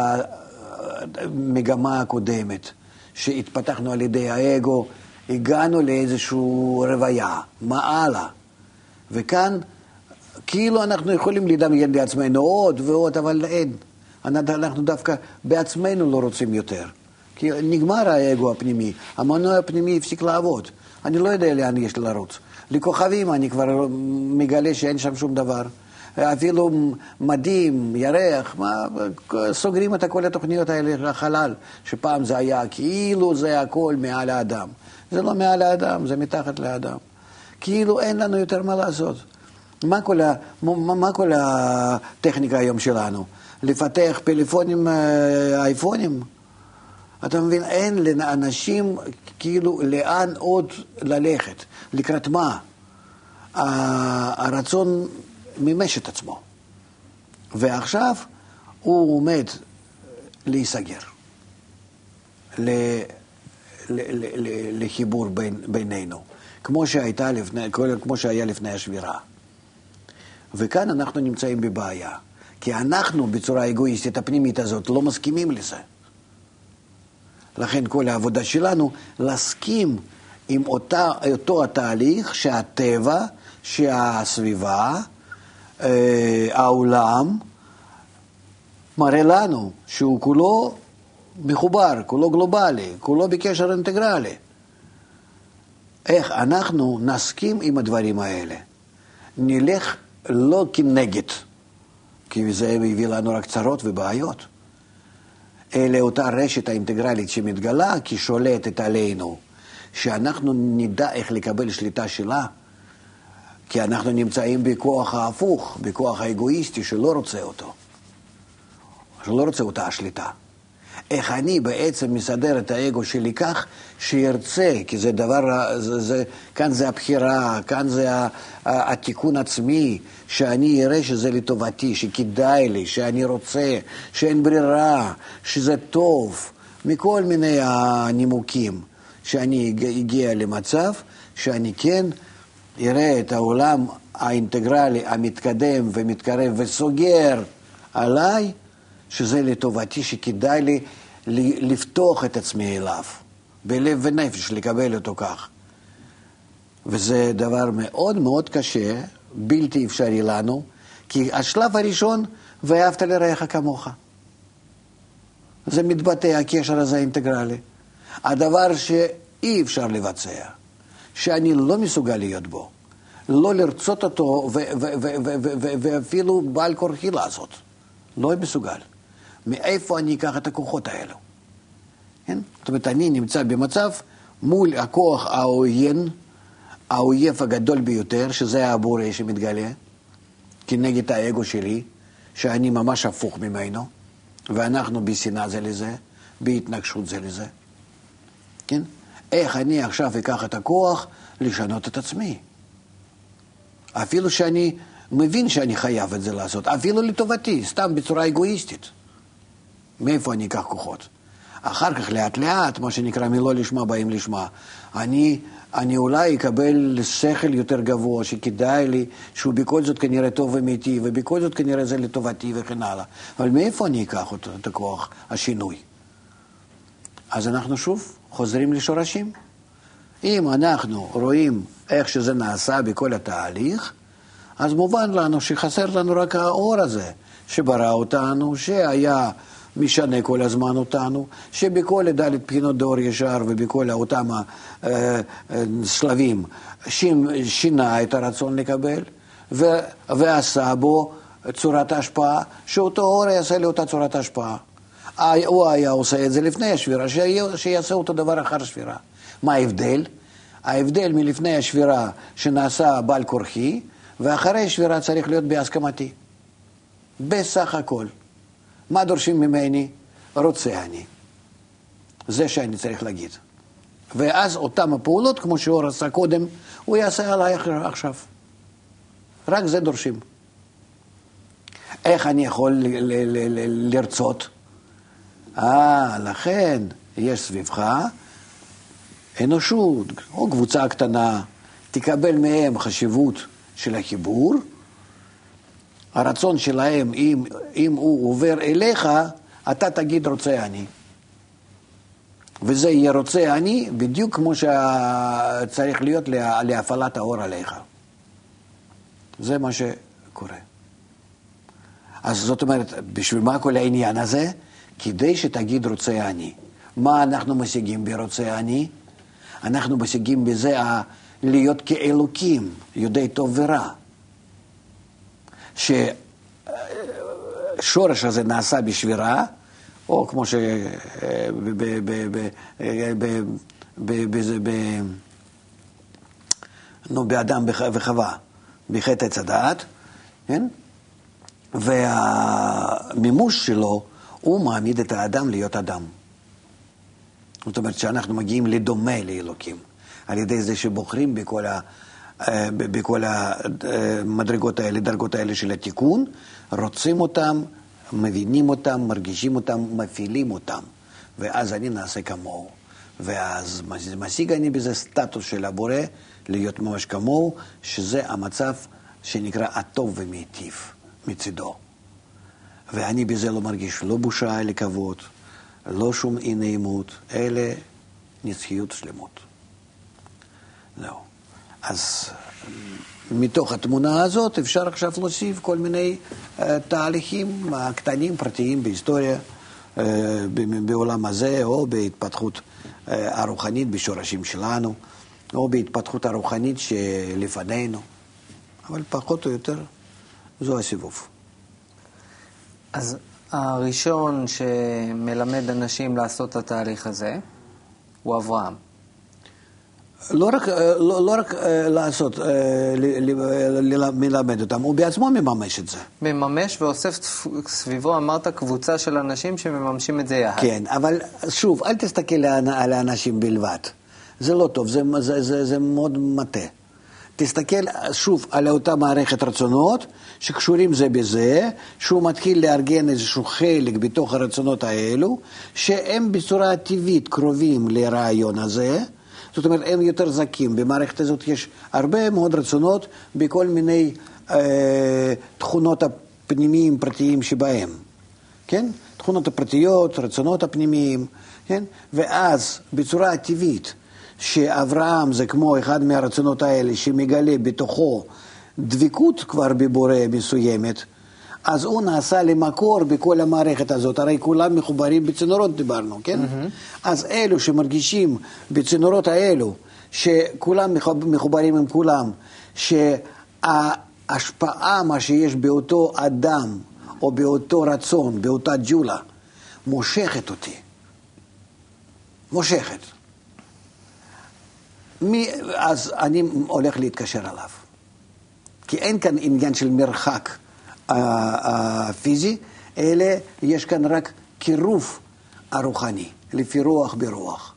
המגמה הקודמת, שהתפתחנו על ידי האגו, הגענו לאיזושהי רוויה, מה הלאה? וכאן כאילו אנחנו יכולים לדמיין לעצמנו עוד ועוד, אבל אין. אנחנו דווקא בעצמנו לא רוצים יותר. כי נגמר האגו הפנימי, המנוע הפנימי הפסיק לעבוד. אני לא יודע לאן יש לרוץ. לכוכבים אני כבר מגלה שאין שם שום דבר. אפילו מדים, ירח, מה, סוגרים את כל התוכניות האלה לחלל, שפעם זה היה כאילו זה הכל מעל האדם. זה לא מעל האדם, זה מתחת לאדם. כאילו אין לנו יותר מה לעשות. מה כל, ה, מה, מה כל הטכניקה היום שלנו? לפתח פלאפונים, אה, אייפונים? אתה מבין, אין לאנשים כאילו לאן עוד ללכת, לקראת מה. הרצון מימש את עצמו. ועכשיו הוא עומד להיסגר, לחיבור בין, בינינו, כמו, לפני, כמו שהיה לפני השבירה. וכאן אנחנו נמצאים בבעיה, כי אנחנו בצורה אגואיסטית הפנימית הזאת לא מסכימים לזה. לכן כל העבודה שלנו להסכים עם אותה, אותו התהליך שהטבע, שהסביבה, אה, העולם, מראה לנו שהוא כולו מחובר, כולו גלובלי, כולו בקשר אינטגרלי. איך אנחנו נסכים עם הדברים האלה? נלך לא כנגד, כי זה הביא לנו רק צרות ובעיות. אלא אותה רשת האינטגרלית שמתגלה כשולטת עלינו, שאנחנו נדע איך לקבל שליטה שלה, כי אנחנו נמצאים בכוח ההפוך, בכוח האגואיסטי שלא רוצה אותו, שלא רוצה אותה השליטה. איך אני בעצם מסדר את האגו שלי כך שירצה, כי זה דבר, זה, זה, כאן זה הבחירה, כאן זה התיקון עצמי, שאני אראה שזה לטובתי, שכדאי לי, שאני רוצה, שאין ברירה, שזה טוב, מכל מיני הנימוקים, שאני אגיע למצב שאני כן אראה את העולם האינטגרלי המתקדם ומתקרב וסוגר עליי, שזה לטובתי, שכדאי לי לפתוח את עצמי אליו, בלב ונפש, לקבל אותו כך. וזה דבר מאוד מאוד קשה, בלתי אפשרי לנו, כי השלב הראשון, ואהבת לרעך כמוך. זה מתבטא, הקשר הזה אינטגרלי. הדבר שאי אפשר לבצע, שאני לא מסוגל להיות בו, לא לרצות אותו ואפילו בעל כורחי לעשות. לא מסוגל. מאיפה אני אקח את הכוחות האלו? כן? זאת אומרת, אני נמצא במצב מול הכוח העוין, האויב הגדול ביותר, שזה הבורא שמתגלה, כנגד האגו שלי, שאני ממש הפוך ממנו, ואנחנו בשנאה זה לזה, בהתנגשות זה לזה. כן? איך אני עכשיו אקח את הכוח לשנות את עצמי? אפילו שאני מבין שאני חייב את זה לעשות, אפילו לטובתי, סתם בצורה אגואיסטית. מאיפה אני אקח כוחות? אחר כך לאט לאט, מה שנקרא מלא לשמה באים לשמה. אני, אני אולי אקבל שכל יותר גבוה, שכדאי לי, שהוא בכל זאת כנראה טוב אמיתי, ובכל זאת כנראה זה לטובתי וכן הלאה. אבל מאיפה אני אקח אותו, את הכוח, השינוי? אז אנחנו שוב חוזרים לשורשים. אם אנחנו רואים איך שזה נעשה בכל התהליך, אז מובן לנו שחסר לנו רק האור הזה, שברא אותנו, שהיה משנה כל הזמן אותנו, שבכל דלת בחינות דור ישר ובכל אותם השלבים שינה את הרצון לקבל ועשה בו צורת השפעה, שאותו אור יעשה לאותה צורת השפעה. הוא היה עושה את זה לפני השבירה, שיעשה אותו דבר אחר השבירה. מה ההבדל? ההבדל מלפני השבירה שנעשה בעל כורחי, ואחרי השבירה צריך להיות בהסכמתי. בסך הכל. מה דורשים ממני? רוצה אני. זה שאני צריך להגיד. ואז אותן הפעולות, כמו שאור עשה קודם, הוא יעשה עליי עכשיו. רק זה דורשים. איך אני יכול לרצות? אה, לכן יש סביבך אנושות, או קבוצה קטנה, תקבל מהם חשיבות של החיבור. הרצון שלהם, אם, אם הוא עובר אליך, אתה תגיד רוצה אני. וזה יהיה רוצה אני בדיוק כמו שצריך להיות לה, להפעלת האור עליך. זה מה שקורה. אז זאת אומרת, בשביל מה כל העניין הזה? כדי שתגיד רוצה אני. מה אנחנו משיגים ברוצה אני? אנחנו משיגים בזה ה- להיות כאלוקים, יודעי טוב ורע. שהשורש הזה נעשה בשבירה, או כמו ש... נו, באדם וח- וחווה, בחטא עץ הדעת, כן? והמימוש שלו, הוא מעמיד את האדם להיות אדם. זאת אומרת שאנחנו מגיעים לדומה לאלוקים, על ידי זה שבוחרים בכל, ה, בכל המדרגות האלה, דרגות האלה של התיקון, רוצים אותם, מבינים אותם, מרגישים אותם, מפעילים אותם, ואז אני נעשה כמוהו. ואז משיג אני בזה סטטוס של הבורא, להיות ממש כמוהו, שזה המצב שנקרא הטוב ומיטיב מצידו. ואני בזה לא מרגיש לא בושה אלא כבוד, לא שום אי נעימות, אלא נצחיות שלמות. זהו. אז מתוך התמונה הזאת אפשר עכשיו להוסיף כל מיני uh, תהליכים uh, קטנים, פרטיים בהיסטוריה, uh, בעולם הזה, או בהתפתחות הרוחנית בשורשים שלנו, או בהתפתחות הרוחנית שלפנינו, אבל פחות או יותר זו הסיבוב. אז הראשון שמלמד אנשים לעשות את התהליך הזה הוא אברהם. לא רק, אה, לא, לא רק אה, לעשות, אה, ל- ל- ל- מלמד אותם, הוא בעצמו מממש את זה. מממש ואוסף סביבו, אמרת, קבוצה של אנשים שמממשים את זה יחד. כן, אבל שוב, אל תסתכל על- האנשים בלבד. זה לא טוב, זה, זה, זה, זה מאוד מטה. תסתכל שוב על אותה מערכת רצונות שקשורים זה בזה, שהוא מתחיל לארגן איזשהו חלק בתוך הרצונות האלו, שהם בצורה טבעית קרובים לרעיון הזה. זאת אומרת, הם יותר זכים. במערכת הזאת יש הרבה מאוד רצונות בכל מיני אה, תכונות הפנימיים פרטיים שבהם. כן? תכונות הפרטיות, רצונות הפנימיים, כן? ואז בצורה טבעית, שאברהם זה כמו אחד מהרצונות האלה שמגלה בתוכו דבקות כבר בבורא מסוימת, אז הוא נעשה למקור בכל המערכת הזאת, הרי כולם מחוברים בצינורות דיברנו, כן? Mm-hmm. אז אלו שמרגישים בצינורות האלו, שכולם מחוברים עם כולם, שההשפעה, מה שיש באותו אדם, או באותו רצון, באותה ג'ולה, מושכת אותי. מושכת. מי, אז אני הולך להתקשר עליו. כי אין כאן עניין של מרחק הפיזי, אלא יש כאן רק קירוב הרוחני, לפי רוח ברוח.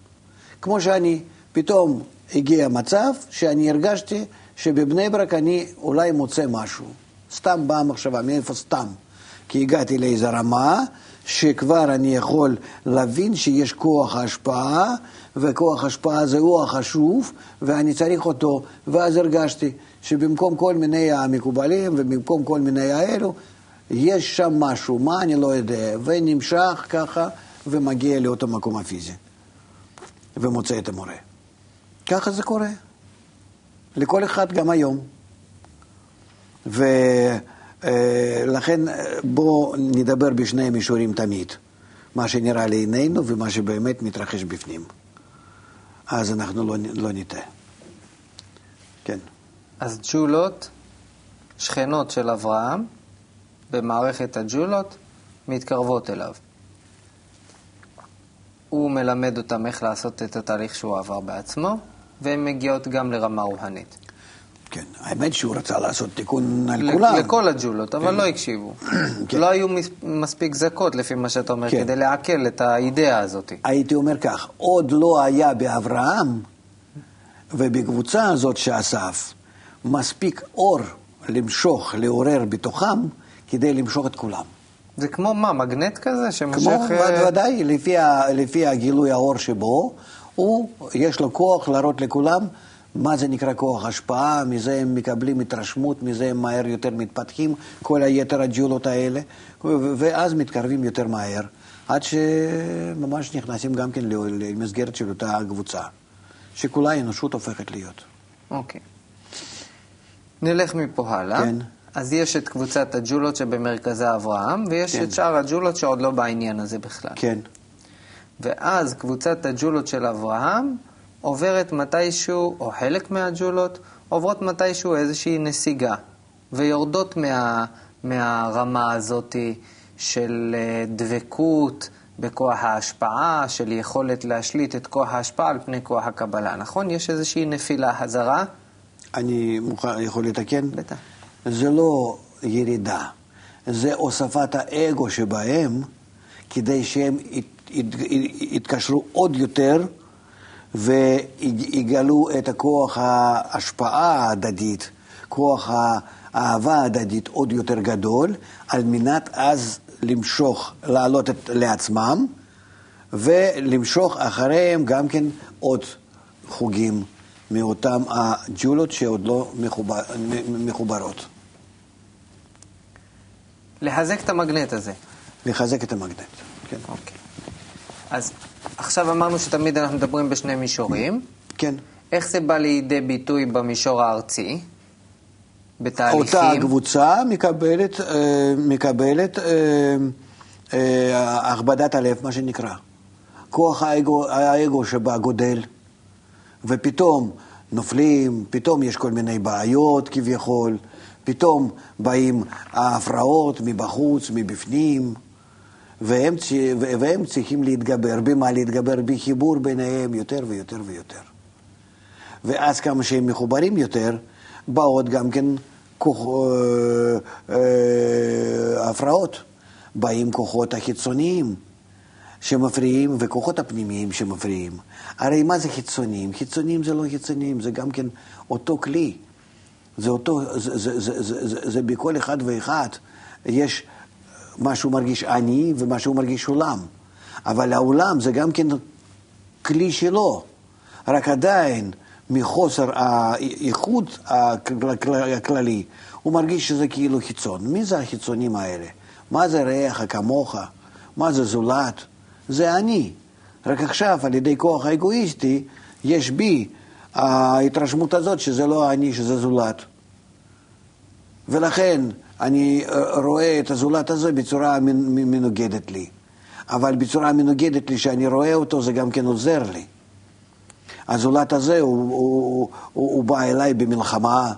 כמו שאני, פתאום הגיע מצב שאני הרגשתי שבבני ברק אני אולי מוצא משהו. סתם באה מחשבה, מאיפה סתם? כי הגעתי לאיזו רמה שכבר אני יכול להבין שיש כוח השפעה, וכוח השפעה זה הוא החשוב, ואני צריך אותו, ואז הרגשתי שבמקום כל מיני המקובלים ובמקום כל מיני האלו, יש שם משהו, מה אני לא יודע, ונמשך ככה ומגיע לאותו מקום הפיזי, ומוצא את המורה. ככה זה קורה. לכל אחד גם היום. ולכן בואו נדבר בשני מישורים תמיד, מה שנראה לעינינו ומה שבאמת מתרחש בפנים. אז אנחנו לא, לא נטעה. כן. אז ג'ולות, שכנות של אברהם, במערכת הג'ולות, מתקרבות אליו. הוא מלמד אותם איך לעשות את התהליך שהוא עבר בעצמו, והן מגיעות גם לרמה רוהנית. כן, האמת שהוא רצה לעשות תיקון על כולם. לכל הג'ולות, אבל לא הקשיבו. *clears throat* כן. לא היו מס- מספיק זכות, לפי מה שאתה אומר, כן. כדי לעכל את האידאה הזאת. הייתי אומר כך, עוד לא היה באברהם ובקבוצה הזאת שאסף מספיק אור למשוך, לעורר בתוכם, כדי למשוך את כולם. זה כמו מה, מגנט כזה שמושך... כמו, אה, ודאי, לפי, ה- לפי הגילוי האור שבו, הוא, יש לו כוח להראות לכולם מה זה נקרא כוח השפעה, מזה הם מקבלים התרשמות, מזה הם מהר יותר מתפתחים, כל היתר הג'ולות האלה, ואז מתקרבים יותר מהר, עד שממש נכנסים גם כן למסגרת של אותה קבוצה, שכולה האנושות הופכת להיות. אוקיי. נלך מפה הלאה. כן. אז יש את קבוצת הג'ולות שבמרכזה אברהם, ויש כן. את שאר הג'ולות שעוד לא בעניין הזה בכלל. כן, ואז קבוצת הג'ולות של אברהם עוברת מתישהו, או חלק מהג'ולות, עוברות מתישהו איזושהי נסיגה, ויורדות מה, מהרמה הזאת של אה, דבקות בכוח ההשפעה, של יכולת להשליט את כוח ההשפעה על פני כוח הקבלה, נכון? יש איזושהי נפילה, חזרה? אני מוכן, יכול לתקן? בטח. זה לא ירידה, זה הוספת האגו שבהם, כדי שהם ית, ית, יתקשרו עוד יותר ויגלו את הכוח ההשפעה ההדדית, כוח האהבה ההדדית עוד יותר גדול, על מנת אז למשוך, לעלות את, לעצמם, ולמשוך אחריהם גם כן עוד חוגים מאותם הג'ולות שעוד לא מחובר, מחוברות. לחזק את המגנט הזה. לחזק את המגנט. כן. אוקיי. אז עכשיו אמרנו שתמיד אנחנו מדברים בשני מישורים. כן. איך זה בא לידי ביטוי במישור הארצי? בתהליכים? אותה קבוצה מקבלת, אה, מקבלת אה, אה, הכבדת הלב, מה שנקרא. כוח האגו, האגו שבה גודל, ופתאום נופלים, פתאום יש כל מיני בעיות כביכול, פתאום באים ההפרעות מבחוץ, מבפנים, והם, והם צריכים להתגבר. במה להתגבר? בחיבור ביניהם יותר ויותר ויותר. ואז כמה שהם מחוברים יותר, באות גם כן כוח, אה, אה, הפרעות. באים כוחות החיצוניים שמפריעים וכוחות הפנימיים שמפריעים. הרי מה זה חיצוניים? חיצוניים זה לא חיצוניים, זה גם כן אותו כלי. זה אותו, זה, זה, זה, זה, זה, זה בכל אחד ואחד יש מה שהוא מרגיש אני ומה שהוא מרגיש עולם. אבל העולם זה גם כן כלי שלו, רק עדיין מחוסר האיחוד הכלל- הכללי, הוא מרגיש שזה כאילו חיצון. מי זה החיצונים האלה? מה זה רעך כמוך? מה זה זולת? זה אני. רק עכשיו, על ידי כוח האגואיסטי, יש בי ההתרשמות הזאת שזה לא אני, שזה זולת. ולכן אני אה, רואה את הזולת הזה בצורה מנוגדת לי. אבל בצורה מנוגדת לי, שאני רואה אותו, זה גם כן עוזר לי. הזולת הזה, הוא, הוא, הוא, הוא בא אליי במלחמה,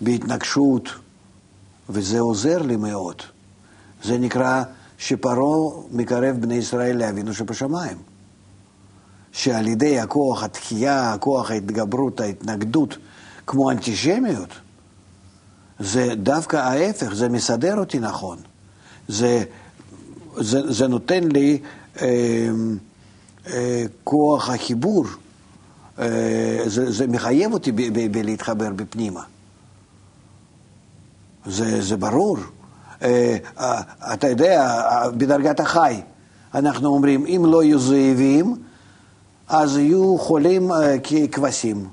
בהתנגשות, וזה עוזר לי מאוד. זה נקרא שפרעה מקרב בני ישראל לאבינו שבשמיים. שעל ידי הכוח התחייה, הכוח ההתגברות, ההתנגדות, כמו אנטישמיות, זה דווקא ההפך, זה מסדר אותי נכון. זה, זה, זה נותן לי אה, אה, כוח החיבור, אה, זה, זה מחייב אותי בלהתחבר בפנימה. זה, זה ברור. אה, אה, אתה יודע, אה, בדרגת החי, אנחנו אומרים, אם לא יהיו זאבים, אז יהיו חולים ככבשים.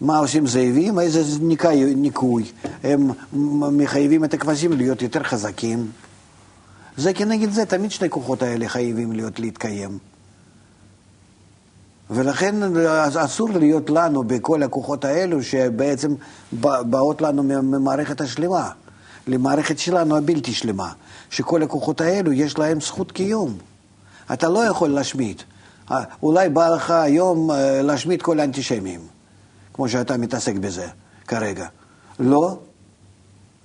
מה עושים זאבים? איזה ניקוי, ניקוי. הם מחייבים את הכבשים להיות יותר חזקים. זה כנגד זה, תמיד שני כוחות האלה חייבים להיות, להתקיים. ולכן אסור להיות לנו בכל הכוחות האלו שבעצם באות לנו ממערכת השלמה, למערכת שלנו הבלתי שלמה, שכל הכוחות האלו יש להם זכות קיום. אתה לא יכול להשמיד. אולי בא לך היום להשמיד כל האנטישמים, כמו שאתה מתעסק בזה כרגע. לא.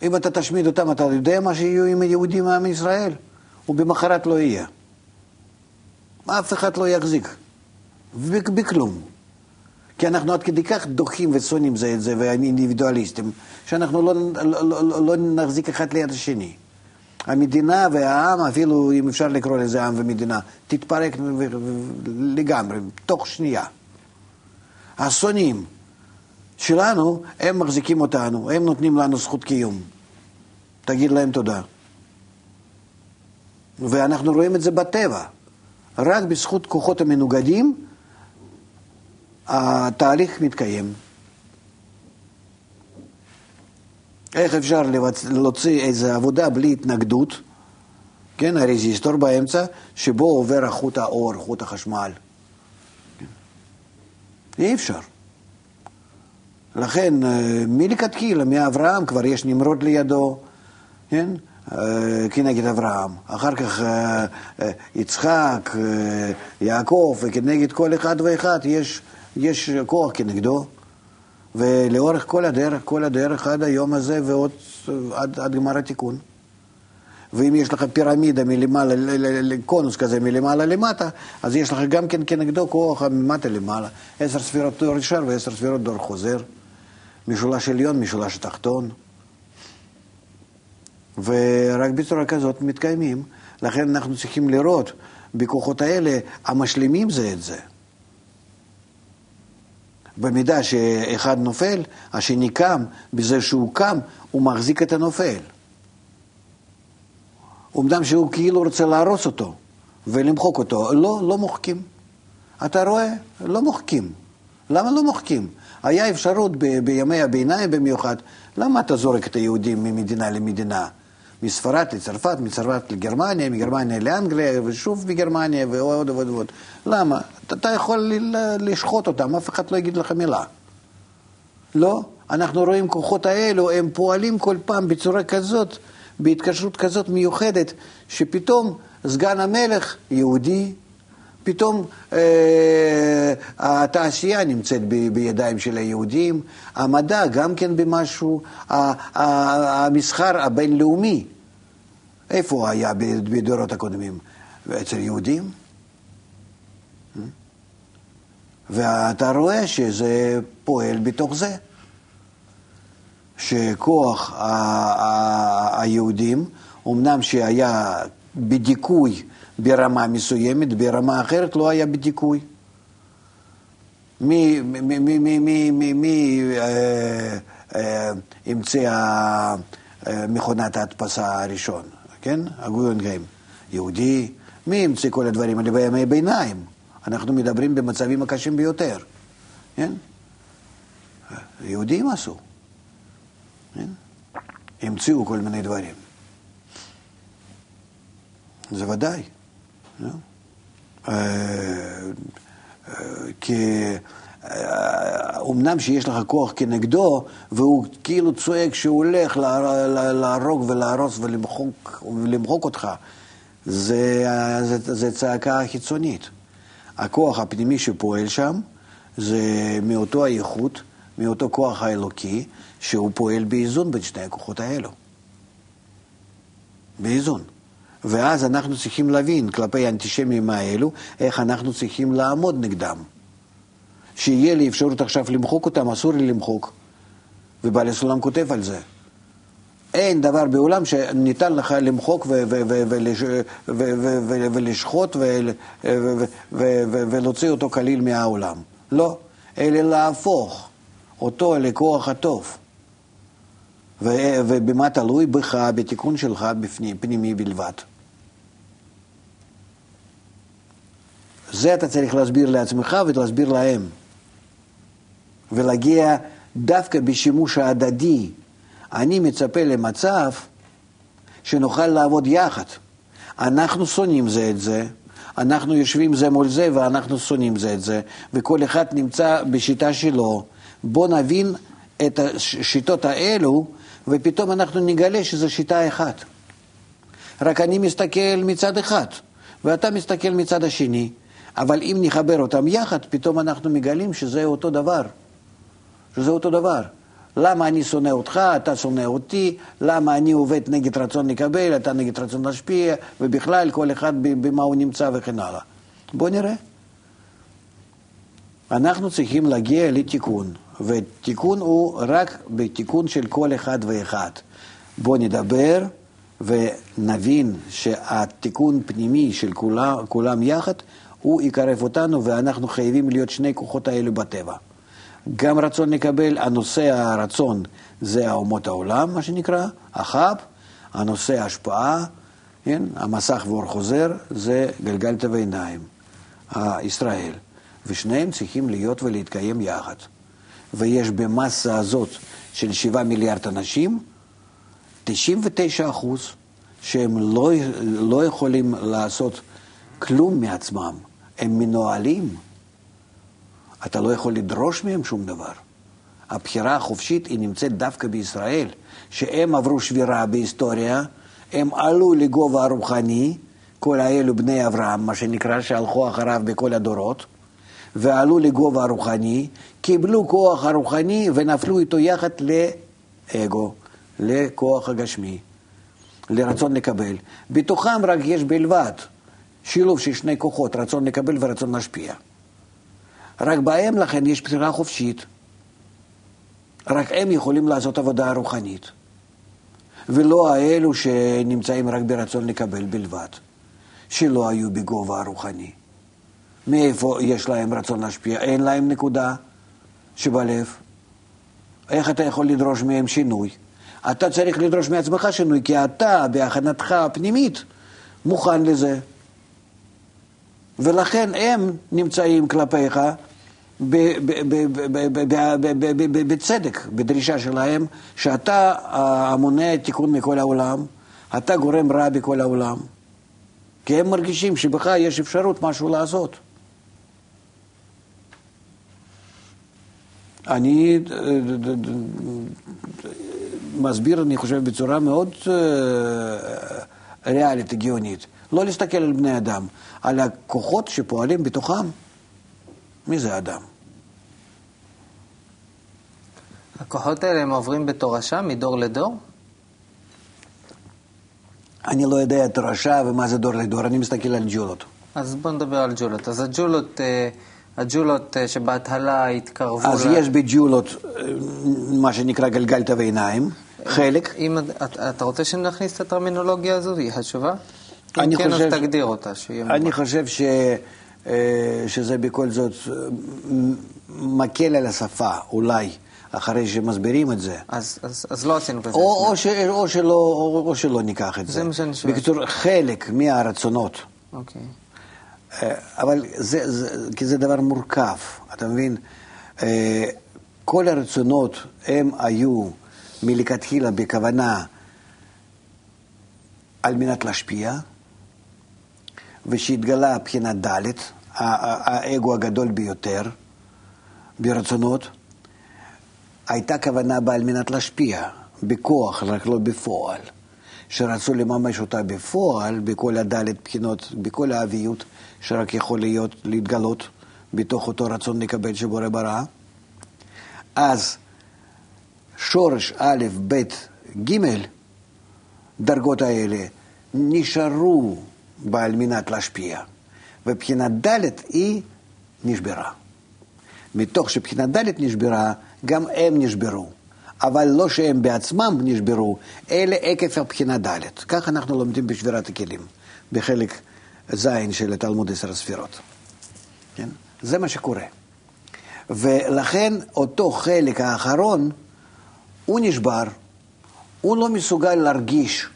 אם אתה תשמיד אותם, אתה יודע מה שיהיו עם היהודים מעם ישראל? ובמחרת לא יהיה. אף אחד לא יחזיק. בכלום. כי אנחנו עד כדי כך דוחים ושונאים זה את זה, ואינדיבידואליסטים, שאנחנו לא, לא, לא, לא נחזיק אחד ליד השני. המדינה והעם, אפילו אם אפשר לקרוא לזה עם ומדינה, תתפרק לגמרי, תוך שנייה. השונאים שלנו, הם מחזיקים אותנו, הם נותנים לנו זכות קיום. תגיד להם תודה. ואנחנו רואים את זה בטבע. רק בזכות כוחות המנוגדים התהליך מתקיים. איך אפשר להוציא איזו עבודה בלי התנגדות, כן, הרזיסטור באמצע, שבו עובר החוט האור, חוט החשמל. אי אפשר. לכן, אה, מלכתחילה, מאברהם כבר יש נמרוד לידו, כן? אה, כנגד אברהם. אחר כך אה, יצחק, יעקב, וכנגד כל אחד ואחד יש, יש כוח כנגדו. ולאורך כל הדרך, כל הדרך עד היום הזה ועוד עד, עד גמר התיקון. ואם יש לך פירמידה מלמעלה, קונוס כזה מלמעלה למטה, אז יש לך גם כן כנגדו כוח ממטה למעלה. עשר ספירות דור ישר ועשר ספירות דור חוזר. משולש עליון, משולש תחתון. ורק בצורה כזאת מתקיימים. לכן אנחנו צריכים לראות בכוחות האלה המשלימים זה את זה. במידה שאחד נופל, השני קם, בזה שהוא קם, הוא מחזיק את הנופל. אומנם שהוא כאילו רוצה להרוס אותו ולמחוק אותו, לא, לא מוחקים. אתה רואה? לא מוחקים. למה לא מוחקים? היה אפשרות ב- בימי הביניים במיוחד, למה אתה זורק את היהודים ממדינה למדינה? מספרד לצרפת, מצרפת לגרמניה, מגרמניה לאנגליה, ושוב מגרמניה, ועוד ועוד ועוד. למה? אתה יכול לשחוט אותם, אף אחד לא יגיד לך מילה. לא, אנחנו רואים כוחות האלו, הם פועלים כל פעם בצורה כזאת, בהתקשרות כזאת מיוחדת, שפתאום סגן המלך יהודי, פתאום אה, התעשייה נמצאת ב, בידיים של היהודים, המדע גם כן במשהו, המסחר הבינלאומי, איפה הוא היה בדורות הקודמים? אצל יהודים? אה? ואתה רואה שזה פועל בתוך זה, שכוח היהודים, אמנם שהיה בדיכוי ברמה מסוימת, ברמה אחרת לא היה בדיכוי. מי, המציא מכונת ההדפסה הראשון, כן? הגויונגהם. יהודי. מי המציא כל הדברים האלה בימי ביניים? אנחנו מדברים במצבים הקשים ביותר, כן? יהודים עשו, כן? המציאו כל מיני דברים. זה ודאי. לא? כי אמנם שיש לך כוח כנגדו, והוא כאילו צועק שהוא הולך להרוג ולהרוס ולמחוק, ולמחוק אותך, זה, זה, זה צעקה חיצונית. הכוח הפנימי שפועל שם זה מאותו האיכות, מאותו כוח האלוקי, שהוא פועל באיזון בין שני הכוחות האלו. באיזון. ואז אנחנו צריכים להבין כלפי האנטישמים האלו, איך אנחנו צריכים לעמוד נגדם. שיהיה לי אפשרות עכשיו למחוק אותם, אסור לי למחוק. ובעל הסולם כותב על זה. אין דבר בעולם שניתן לך למחוק ולשחוט ולהוציא אותו כליל מהעולם. לא, אלא להפוך אותו לכוח הטוב. ובמה תלוי בך, בתיקון שלך פנימי בלבד. זה אתה צריך להסביר לעצמך ולהסביר להם. ולהגיע דווקא בשימוש ההדדי. אני מצפה למצב שנוכל לעבוד יחד. אנחנו שונאים זה את זה, אנחנו יושבים זה מול זה ואנחנו שונאים זה את זה, וכל אחד נמצא בשיטה שלו. בואו נבין את השיטות האלו, ופתאום אנחנו נגלה שזו שיטה אחת. רק אני מסתכל מצד אחד, ואתה מסתכל מצד השני. אבל אם נחבר אותם יחד, פתאום אנחנו מגלים שזה אותו דבר. שזה אותו דבר. למה אני שונא אותך, אתה שונא אותי, למה אני עובד נגד רצון לקבל, אתה נגד רצון להשפיע, ובכלל כל אחד במה הוא נמצא וכן הלאה. בואו נראה. אנחנו צריכים להגיע לתיקון, ותיקון הוא רק בתיקון של כל אחד ואחד. בואו נדבר ונבין שהתיקון פנימי של כולם, כולם יחד, הוא יקרב אותנו, ואנחנו חייבים להיות שני כוחות האלו בטבע. גם רצון לקבל, הנושא הרצון זה אומות העולם, מה שנקרא, אחאב, הנושא ההשפעה, כן, המסך ואור חוזר, זה גלגלתא ועיניים, ישראל. ושניהם צריכים להיות ולהתקיים יחד. ויש במסה הזאת של שבעה מיליארד אנשים, 99 אחוז שהם לא, לא יכולים לעשות כלום מעצמם, הם מנוהלים. אתה לא יכול לדרוש מהם שום דבר. הבחירה החופשית היא נמצאת דווקא בישראל, שהם עברו שבירה בהיסטוריה, הם עלו לגובה הרוחני, כל האלו בני אברהם, מה שנקרא, שהלכו אחריו בכל הדורות, ועלו לגובה הרוחני, קיבלו כוח הרוחני ונפלו איתו יחד לאגו, לכוח הגשמי, לרצון לקבל. בתוכם רק יש בלבד שילוב של שני כוחות, רצון לקבל ורצון להשפיע. רק בהם לכן יש בחירה חופשית. רק הם יכולים לעשות עבודה רוחנית. ולא האלו שנמצאים רק ברצון לקבל בלבד, שלא היו בגובה הרוחני. מאיפה יש להם רצון להשפיע? אין להם נקודה שבלב. איך אתה יכול לדרוש מהם שינוי? אתה צריך לדרוש מעצמך שינוי, כי אתה, בהכנתך הפנימית, מוכן לזה. ולכן הם נמצאים כלפיך בצדק, בדרישה שלהם, שאתה המונע תיקון מכל העולם, אתה גורם רע בכל העולם, כי הם מרגישים שבך יש אפשרות משהו לעשות. אני מסביר, אני חושב, בצורה מאוד ריאלית, הגיונית. לא להסתכל על בני אדם, על הכוחות שפועלים בתוכם. מי זה אדם? הכוחות האלה הם עוברים בתורשה מדור לדור? אני לא יודע תורשה ומה זה דור לדור, אני מסתכל על ג'ולות. אז בוא נדבר על ג'ולות. אז הג'ולות, אה, הג'ולות אה, שבהתחלה התקרבו... אז לה... יש בג'ולות אה, מה שנקרא גלגלתא ועיניים, חלק. אם אתה רוצה שנכניס את הטרמינולוגיה הזו, היא חשובה? אני כן, חושב... אז תגדיר אותה, אני. חושב ש... שזה בכל זאת מקל על השפה, אולי. אחרי שמסבירים את זה. אז, אז, אז לא עשינו בזה. או, או, ש, או, שלא, או, או שלא ניקח את זה. זה מה שאני שואל. בקיצור, חלק מהרצונות. אוקיי. אבל זה, זה, כי זה דבר מורכב, אתה מבין? כל הרצונות הם היו מלכתחילה בכוונה על מנת להשפיע, ושהתגלה מבחינה ד', האגו הגדול ביותר ברצונות, הייתה כוונה בה על מנת להשפיע, בכוח, רק לא בפועל. שרצו לממש אותה בפועל, בכל הדלת בחינות, בכל האביות שרק יכול להיות, להתגלות בתוך אותו רצון לקבל שבורא ברא. אז שורש א', ב', ג', דרגות האלה, נשארו בה על מנת להשפיע, ובחינת ד' היא נשברה. מתוך שבחינת ד' נשברה, גם הם נשברו. אבל לא שהם בעצמם נשברו, אלא עקב הבחינה ד'. כך אנחנו לומדים בשבירת הכלים, בחלק ז' של תלמוד עשר הספירות. כן? זה מה שקורה. ולכן אותו חלק האחרון, הוא נשבר, הוא לא מסוגל להרגיש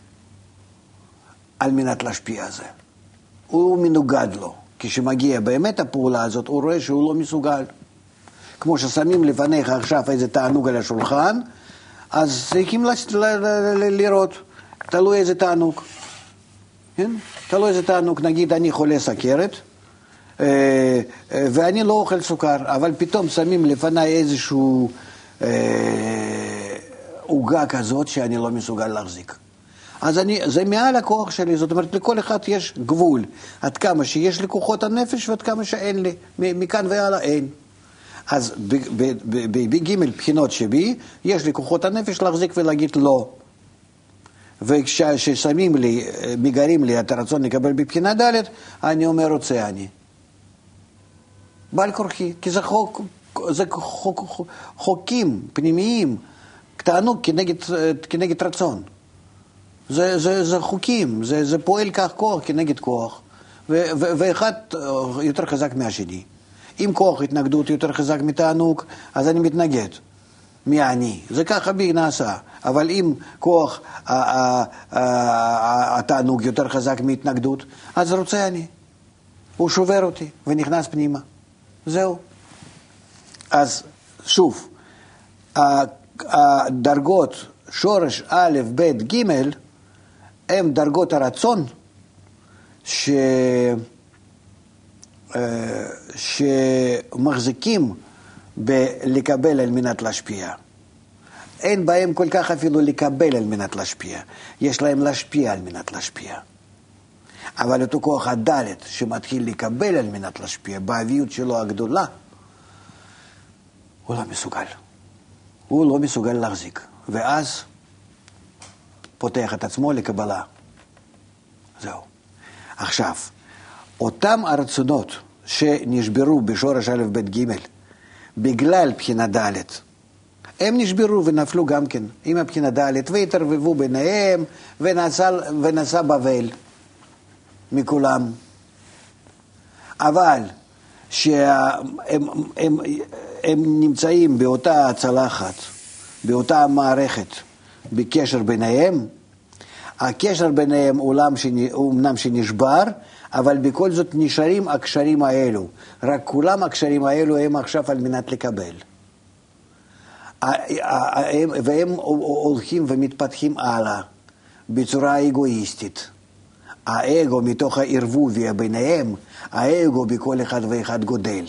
על מנת להשפיע על זה. הוא מנוגד לו. כשמגיע באמת הפעולה הזאת, הוא רואה שהוא לא מסוגל. כמו ששמים לפניך עכשיו איזה תענוג על השולחן, אז צריכים לראות, תלוי איזה תענוג. כן? תלוי איזה תענוג. נגיד, אני חולה סכרת, ואני לא אוכל סוכר, אבל פתאום שמים לפניי איזשהו עוגה כזאת שאני לא מסוגל להחזיק. אז אני, זה מעל הכוח שלי, זאת אומרת, לכל אחד יש גבול, עד כמה שיש לי כוחות הנפש ועד כמה שאין לי, מכאן והלאה אין. אז בג' בחינות שבי, יש לי כוחות הנפש להחזיק ולהגיד לא. וכששמים לי, מגרים לי את הרצון לקבל בבחינה ד', אני אומר רוצה אני. בעל כורחי, כי זה, חוק, זה חוק, חוק, חוקים פנימיים, תענוג כנגד, כנגד רצון. זה, זה, זה חוקים, זה, זה פועל כך כוח כנגד כוח, ו, ו, ואחד יותר חזק מהשני. אם כוח התנגדות יותר חזק מתענוג, אז אני מתנגד. מי אני? זה ככה נעשה. אבל אם כוח התענוג יותר חזק מהתנגדות, אז רוצה אני. הוא שובר אותי ונכנס פנימה. זהו. אז שוב, הדרגות שורש א', ב', ג', הם דרגות הרצון ש... אה, שמחזיקים בלקבל על מנת להשפיע. אין בהם כל כך אפילו לקבל על מנת להשפיע, יש להם להשפיע על מנת להשפיע. אבל אותו כוח הדלת שמתחיל לקבל על מנת להשפיע, באביות שלו הגדולה, הוא לא מסוגל. הוא לא מסוגל להחזיק. ואז פותח את עצמו לקבלה. זהו. עכשיו, אותם הרצונות שנשברו בשורש א', ב', ג', בגלל בחינה ד', הם נשברו ונפלו גם כן עם הבחינה ד', והתערבבו ביניהם, ונעשה בבל מכולם. אבל שהם הם, הם נמצאים באותה צלחת, באותה מערכת, בקשר ביניהם, הקשר ביניהם אומנם שנשבר, אבל בכל זאת נשארים הקשרים האלו. רק כולם הקשרים האלו הם עכשיו על מנת לקבל. והם הולכים ומתפתחים הלאה בצורה אגואיסטית. האגו מתוך הערבוביה ביניהם, האגו בכל אחד ואחד גודל.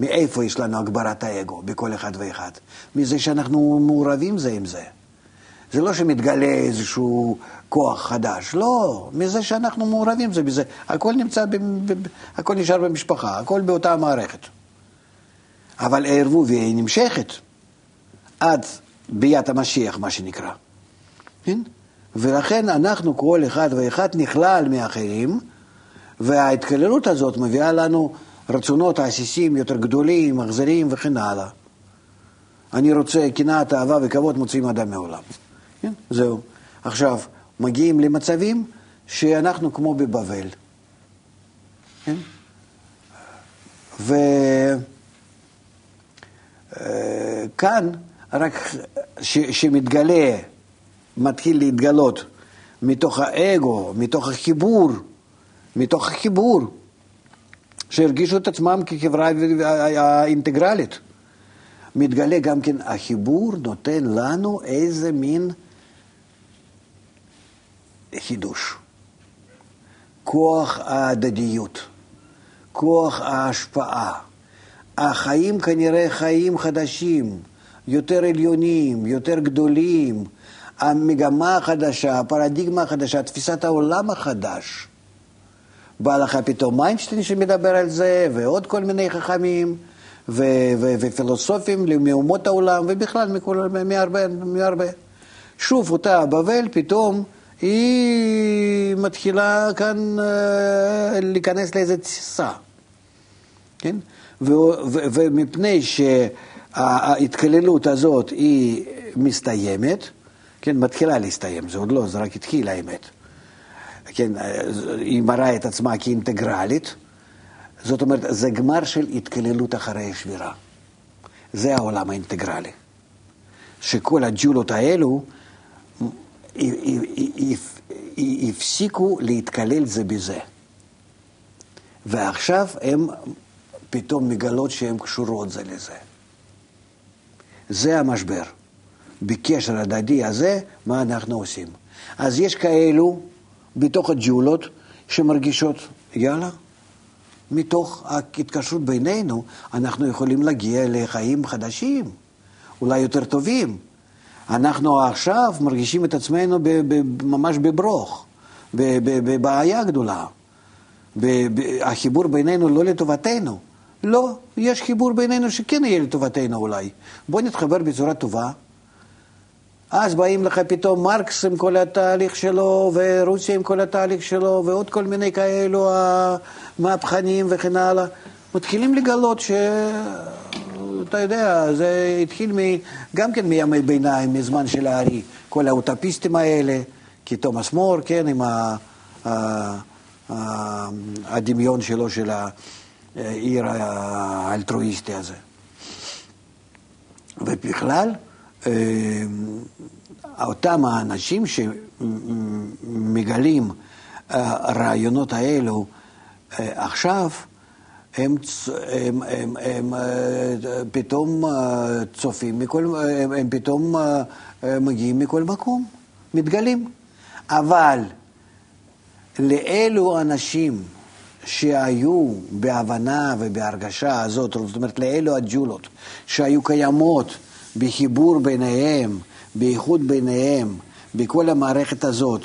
מאיפה יש לנו הגברת האגו בכל אחד ואחד? מזה שאנחנו מעורבים זה עם זה. זה לא שמתגלה איזשהו כוח חדש, לא, מזה שאנחנו מעורבים זה בזה. הכל נמצא, ב, ב, הכל נשאר במשפחה, הכל באותה מערכת. אבל הערבוביה היא נמשכת עד ביאת המשיח, מה שנקרא. כן? ולכן אנחנו, כל אחד ואחד נכלל מאחרים, וההתקללות הזאת מביאה לנו רצונות עסיסים יותר גדולים, אכזריים וכן הלאה. אני רוצה קנאת, אהבה וכבוד מוציאים אדם מעולם. כן? זהו. עכשיו, מגיעים למצבים שאנחנו כמו בבבל. כן? וכאן, רק שמתגלה, מתחיל להתגלות מתוך האגו, מתוך החיבור, מתוך החיבור, שהרגישו את עצמם כחברה אינטגרלית. מתגלה גם כן, החיבור נותן לנו איזה מין חידוש. כוח ההדדיות, כוח ההשפעה. החיים כנראה חיים חדשים, יותר עליונים, יותר גדולים, המגמה החדשה, הפרדיגמה החדשה, תפיסת העולם החדש. בא לך פתאום איינשטיין שמדבר על זה, ועוד כל מיני חכמים, ו- ו- ופילוסופים מאומות העולם, ובכלל מכול, מהרבה, מהרבה. שוב, אותה בבל פתאום היא מתחילה כאן אה, להיכנס לאיזו תסיסה, כן? ומפני שההתקללות הזאת היא מסתיימת, כן, מתחילה להסתיים, זה עוד לא, זה רק התחיל האמת. כן, היא מראה את עצמה כאינטגרלית, זאת אומרת, זה גמר של התקללות אחרי השבירה. זה העולם האינטגרלי. שכל הג'ולות האלו הפסיקו להתקלל זה בזה. ועכשיו הם פתאום מגלות שהן קשורות זה לזה. זה המשבר. בקשר הדדי הזה, מה אנחנו עושים? אז יש כאלו בתוך הג'ולות שמרגישות, יאללה, מתוך ההתקשרות בינינו, אנחנו יכולים להגיע לחיים חדשים, אולי יותר טובים. אנחנו עכשיו מרגישים את עצמנו ב, ב, ממש בברוך, בבעיה גדולה. החיבור בינינו לא לטובתנו. לא, יש חיבור בינינו שכן יהיה לטובתנו אולי. בוא נתחבר בצורה טובה. אז באים לך פתאום מרקס עם כל התהליך שלו, ורוסיה עם כל התהליך שלו, ועוד כל מיני כאלו מהפכנים וכן הלאה. מתחילים לגלות ש... אתה יודע, זה התחיל מ... גם כן מימי ביניים, מזמן של הארי, כל האוטופיסטים האלה, כי תומאס מור, כן, עם ה... הדמיון שלו של העיר האלטרואיסטי הזה. ובכלל, אה, אותם האנשים שמגלים הרעיונות האלו אה, עכשיו, הם, הם, הם, הם פתאום צופים מכל, הם, הם פתאום מגיעים מכל מקום, מתגלים. אבל לאלו אנשים שהיו בהבנה ובהרגשה הזאת, זאת אומרת לאלו הג'ולות שהיו קיימות בחיבור ביניהם, באיחוד ביניהם, בכל המערכת הזאת,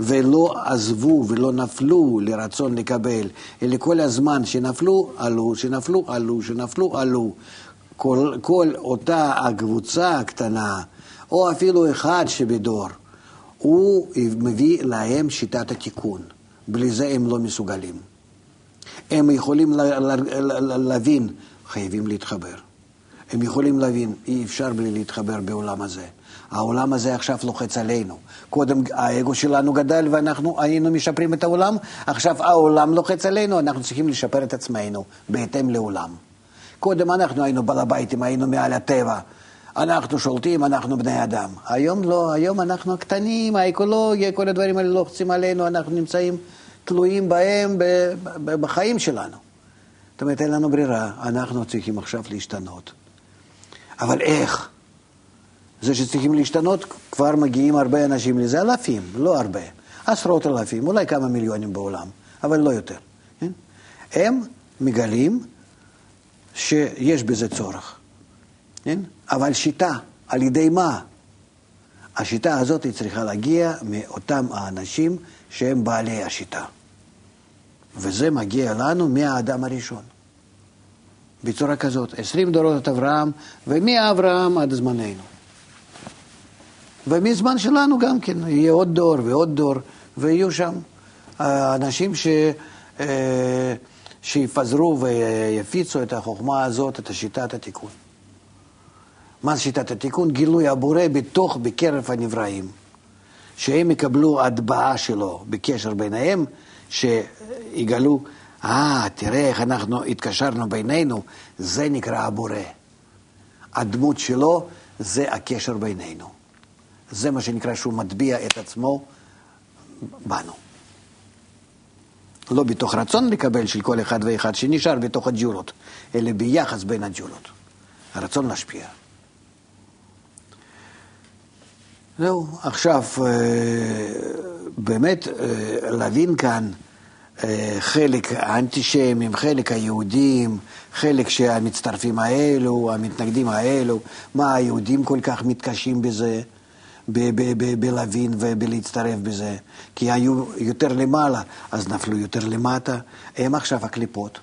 ולא עזבו ולא נפלו לרצון לקבל, אלא כל הזמן שנפלו, עלו, שנפלו, עלו, שנפלו, עלו. כל, כל אותה הקבוצה הקטנה, או אפילו אחד שבדור, הוא מביא להם שיטת התיקון. בלי זה הם לא מסוגלים. הם יכולים להבין, חייבים להתחבר. הם יכולים להבין, אי אפשר בלי להתחבר בעולם הזה. העולם הזה עכשיו לוחץ עלינו. קודם האגו שלנו גדל ואנחנו היינו משפרים את העולם, עכשיו העולם לוחץ עלינו, אנחנו צריכים לשפר את עצמנו בהתאם לעולם. קודם אנחנו היינו בעל הביתים, היינו מעל הטבע. אנחנו שולטים, אנחנו בני אדם. היום לא, היום אנחנו קטנים, האקולוגיה, כל הדברים האלה לוחצים עלינו, אנחנו נמצאים תלויים בהם בחיים שלנו. זאת אומרת, אין לנו ברירה, אנחנו צריכים עכשיו להשתנות. אבל איך? זה שצריכים להשתנות, כבר מגיעים הרבה אנשים לזה, אלפים, לא הרבה, עשרות אלפים, אולי כמה מיליונים בעולם, אבל לא יותר. כן? הם מגלים שיש בזה צורך. כן? אבל שיטה, על ידי מה? השיטה הזאת היא צריכה להגיע מאותם האנשים שהם בעלי השיטה. וזה מגיע לנו מהאדם הראשון. בצורה כזאת, עשרים דורות את אברהם, ומאברהם עד זמננו. ומזמן שלנו גם כן, יהיה עוד דור ועוד דור, ויהיו שם אנשים ש... אה, שיפזרו ויפיצו את החוכמה הזאת, את שיטת התיקון. מה זה שיטת התיקון? גילוי הבורא בתוך, בקרב הנבראים. שהם יקבלו הטבעה שלו בקשר ביניהם, שיגלו, אה, תראה איך אנחנו התקשרנו בינינו, זה נקרא הבורא. הדמות שלו זה הקשר בינינו. זה מה שנקרא שהוא מטביע את עצמו בנו. לא בתוך רצון לקבל של כל אחד ואחד שנשאר בתוך הג'ולות, אלא ביחס בין הג'ולות. הרצון להשפיע. זהו, עכשיו, אה, באמת אה, להבין כאן אה, חלק האנטישמים, חלק היהודים, חלק שהמצטרפים האלו, המתנגדים האלו, מה היהודים כל כך מתקשים בזה, בלהבין ובלהצטרף בזה, כי היו יותר למעלה, אז נפלו יותר למטה, הם עכשיו הקליפות.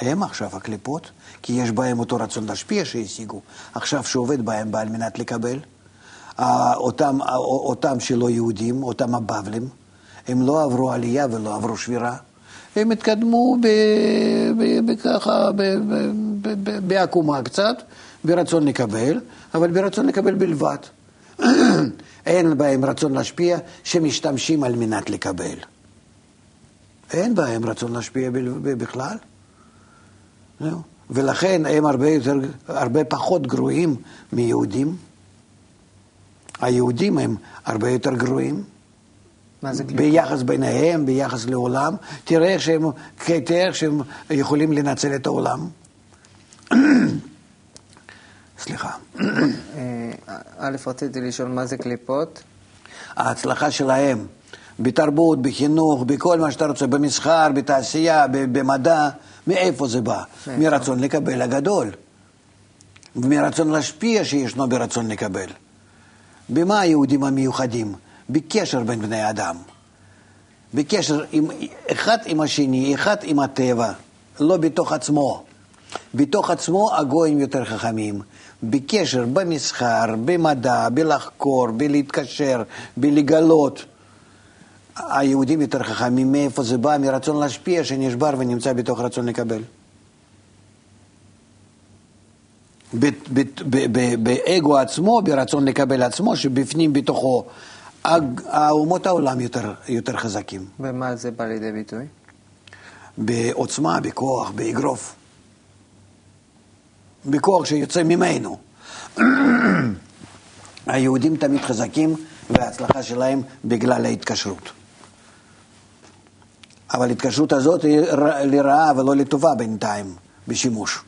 הם עכשיו הקליפות, כי יש בהם אותו רצון להשפיע שהשיגו, עכשיו שעובד בהם על מנת לקבל. אותם, אותם שלא יהודים, אותם הבבלים, הם לא עברו עלייה ולא עברו שבירה. הם התקדמו ככה, בעקומה קצת, ברצון לקבל, אבל ברצון לקבל בלבד. אין בהם רצון להשפיע, שמשתמשים על מנת לקבל. אין בהם רצון להשפיע בכלל. ולכן הם הרבה, יותר, הרבה פחות גרועים מיהודים. היהודים הם הרבה יותר גרועים. מה זה? ביחס ביניהם, ביחס לעולם. תראה איך שהם, תראה איך שהם יכולים לנצל את העולם. סליחה. אה, א', רציתי לשאול מה זה קליפות? ההצלחה שלהם בתרבות, בחינוך, בכל מה שאתה רוצה, במסחר, בתעשייה, במדע, מאיפה זה בא? מרצון לקבל הגדול. ומרצון להשפיע שישנו ברצון לקבל. במה היהודים המיוחדים? בקשר בין בני אדם. בקשר עם, אחד עם השני, אחד עם הטבע, לא בתוך עצמו. בתוך עצמו הגויים יותר חכמים. בקשר, במסחר, במדע, בלחקור, בלהתקשר, בלגלות. היהודים יותר חכמים, מאיפה זה בא? מרצון להשפיע שנשבר ונמצא בתוך רצון לקבל. באגו עצמו, ברצון לקבל עצמו, שבפנים בתוכו, האומות העולם יותר, יותר חזקים. ומה זה בא לידי ביטוי? בעוצמה, בכוח, באגרוף. בכוח שיוצא ממנו. *clears throat* היהודים תמיד חזקים, וההצלחה שלהם בגלל ההתקשרות. אבל ההתקשרות הזאת היא לרעה ולא לטובה בינתיים, בשימוש.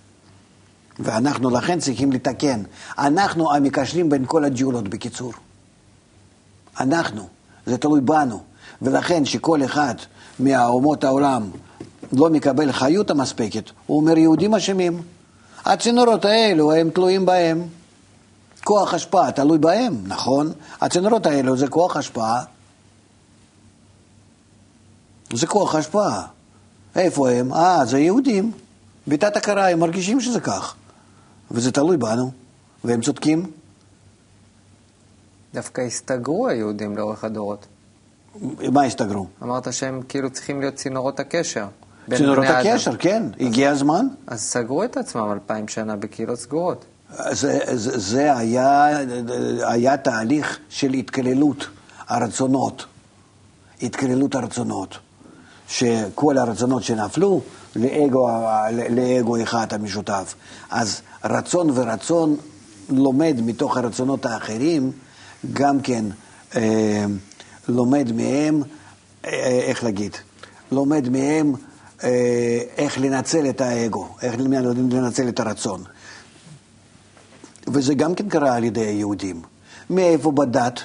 ואנחנו לכן צריכים לתקן. אנחנו המקשרים בין כל הג'ולות, בקיצור. אנחנו, זה תלוי בנו. ולכן שכל אחד מהאומות העולם לא מקבל חיות המספקת, הוא אומר יהודים אשמים. הצינורות האלו, הם תלויים בהם. כוח השפעה תלוי בהם, נכון? הצינורות האלו זה כוח השפעה. זה כוח השפעה. איפה הם? אה, זה יהודים. בתת הכרה הם מרגישים שזה כך. וזה תלוי בנו, והם צודקים. דווקא הסתגרו היהודים לאורך הדורות. מה הסתגרו? אמרת שהם כאילו צריכים להיות צינורות הקשר. צינורות. הקשר, כן, הגיע הזמן. אז סגרו את עצמם אלפיים שנה בקהילות סגורות. זה, זה, זה היה, היה תהליך של התקללות הרצונות. התקללות הרצונות. שכל הרצונות שנפלו לאגו, לאגו אחד המשותף. אז רצון ורצון לומד מתוך הרצונות האחרים, גם כן אה, לומד מהם, אה, איך להגיד, לומד מהם אה, איך לנצל את האגו, איך לנצל את הרצון. וזה גם כן קרה על ידי היהודים. מאיפה בדת?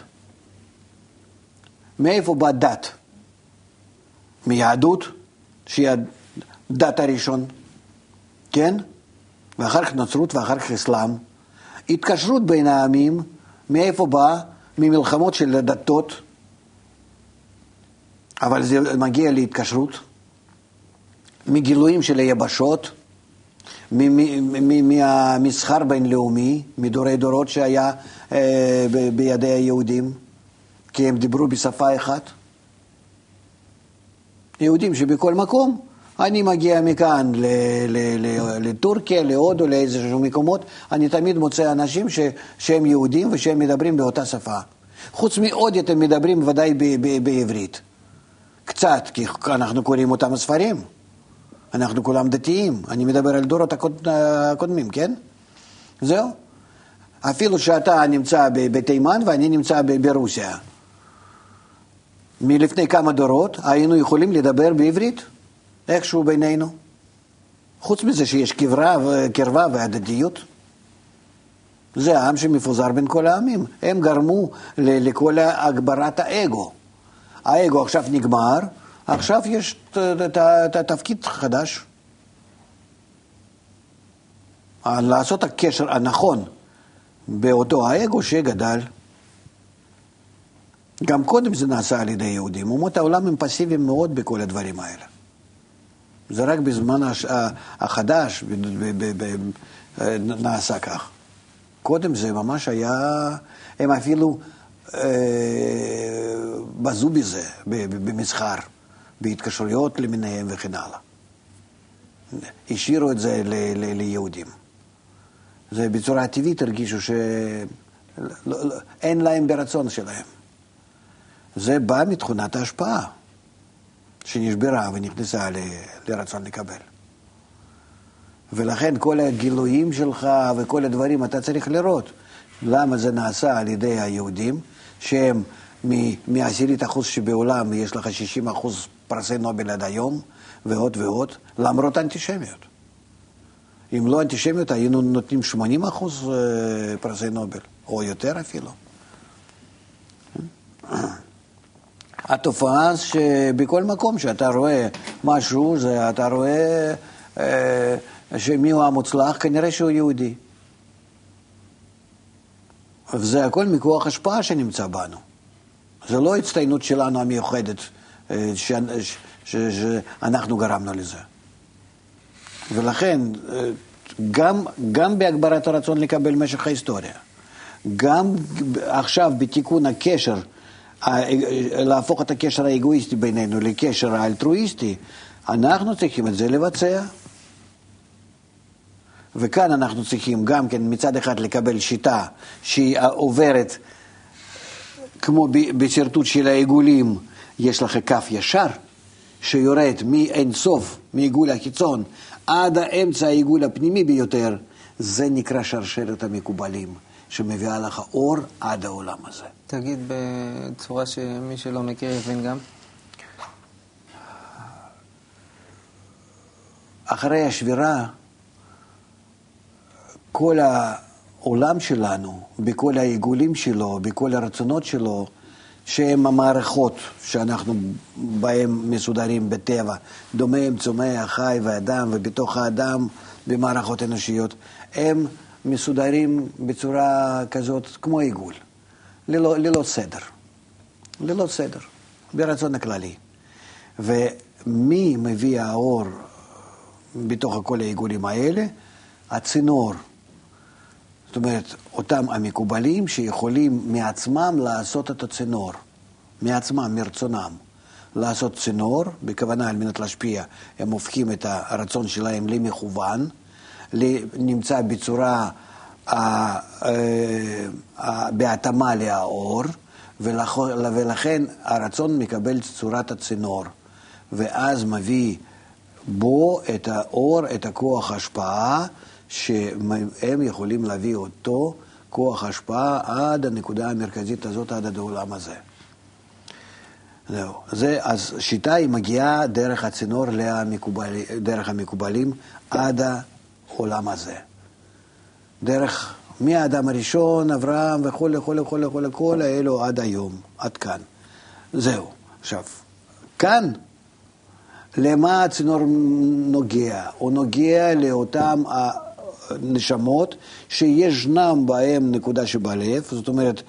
מאיפה בא דת? מיהדות, שהיא הדת הראשון, כן? ואחר כך נצרות ואחר כך אסלאם. התקשרות בין העמים, מאיפה בא? ממלחמות של הדתות, אבל זה מגיע להתקשרות, מגילויים של היבשות, מהמסחר בינלאומי, מדורי דורות שהיה אה, בידי היהודים, כי הם דיברו בשפה אחת. יהודים שבכל מקום, אני מגיע מכאן לטורקיה, להודו, לאיזשהו מקומות, אני תמיד מוצא אנשים ש- שהם יהודים ושהם מדברים באותה שפה. חוץ מעוד אתם מדברים ודאי בעברית. קצת, כי אנחנו קוראים אותם הספרים. אנחנו כולם דתיים, אני מדבר על דורות הקוד... הקודמים, כן? זהו. אפילו שאתה נמצא בתימן ואני נמצא ברוסיה. מלפני כמה דורות היינו יכולים לדבר בעברית, איכשהו בינינו. חוץ מזה שיש קרבה, קרבה והדדיות. זה העם שמפוזר בין כל העמים. הם גרמו לכל הגברת האגו. האגו עכשיו נגמר, עכשיו יש תפקיד חדש. לעשות הקשר הנכון באותו האגו שגדל. גם קודם זה נעשה על ידי יהודים. אומות העולם הם פסיביים מאוד בכל הדברים האלה. זה רק בזמן החדש נעשה כך. קודם זה ממש היה, הם אפילו בזו בזה, במסחר, בהתקשרויות למיניהם וכן הלאה. השאירו את זה ל- ליהודים. זה בצורה טבעית הרגישו שאין להם ברצון שלהם. זה בא מתכונת ההשפעה, שנשברה ונכנסה ל- לרצון לקבל. ולכן כל הגילויים שלך וכל הדברים אתה צריך לראות. למה זה נעשה על ידי היהודים, שהם מעשירית אחוז שבעולם יש לך 60 אחוז פרסי נובל עד היום, ועוד ועוד, למרות האנטישמיות. אם לא אנטישמיות, היינו נותנים 80 אחוז פרסי נובל, או יותר אפילו. *clears throat* התופעה שבכל מקום שאתה רואה משהו, זה אתה רואה אה, שמי הוא המוצלח, כנראה שהוא יהודי. וזה הכל מכוח השפעה שנמצא בנו. זה לא הצטיינות שלנו המיוחדת אה, שאנחנו גרמנו לזה. ולכן, אה, גם, גם בהגברת הרצון לקבל משך ההיסטוריה, גם עכשיו בתיקון הקשר להפוך את הקשר האגואיסטי בינינו לקשר האלטרואיסטי, אנחנו צריכים את זה לבצע. וכאן אנחנו צריכים גם כן מצד אחד לקבל שיטה שהיא עוברת, כמו בשרטוט של העיגולים, יש לך כף ישר, שיורד מאין סוף, מעיגול החיצון, עד האמצע העיגול הפנימי ביותר, זה נקרא שרשרת המקובלים, שמביאה לך אור עד העולם הזה. תגיד בצורה שמי שלא מכיר יבין גם. אחרי השבירה, כל העולם שלנו, בכל העיגולים שלו, בכל הרצונות שלו, שהם המערכות שאנחנו בהם מסודרים בטבע, דומם, צומח, חי ואדם, ובתוך האדם במערכות אנושיות, הם מסודרים בצורה כזאת כמו עיגול, ללא, ללא סדר, ללא סדר, ברצון הכללי. ומי מביא האור בתוך כל העיגולים האלה? הצינור. זאת אומרת, אותם המקובלים שיכולים מעצמם לעשות את הצינור, מעצמם, מרצונם. לעשות צינור, בכוונה על מנת להשפיע, הם הופכים את הרצון שלהם למכוון, נמצא בצורה, אה, אה, בהתאמה לאור, ולכן הרצון מקבל צורת הצינור, ואז מביא בו את האור, את הכוח ההשפעה, שהם יכולים להביא אותו, כוח השפעה, עד הנקודה המרכזית הזאת, עד העולם הזה. זהו. זה, אז שיטה היא מגיעה דרך הצינור למקובל, דרך המקובלים עד העולם הזה. דרך, מהאדם הראשון, אברהם וכולי, וכולי, וכולי, וכולי, כל האלו עד היום, עד כאן. זהו. עכשיו, כאן, למה הצינור נוגע? הוא נוגע לאותם נשמות שישנם בהם נקודה שבלב, זאת אומרת,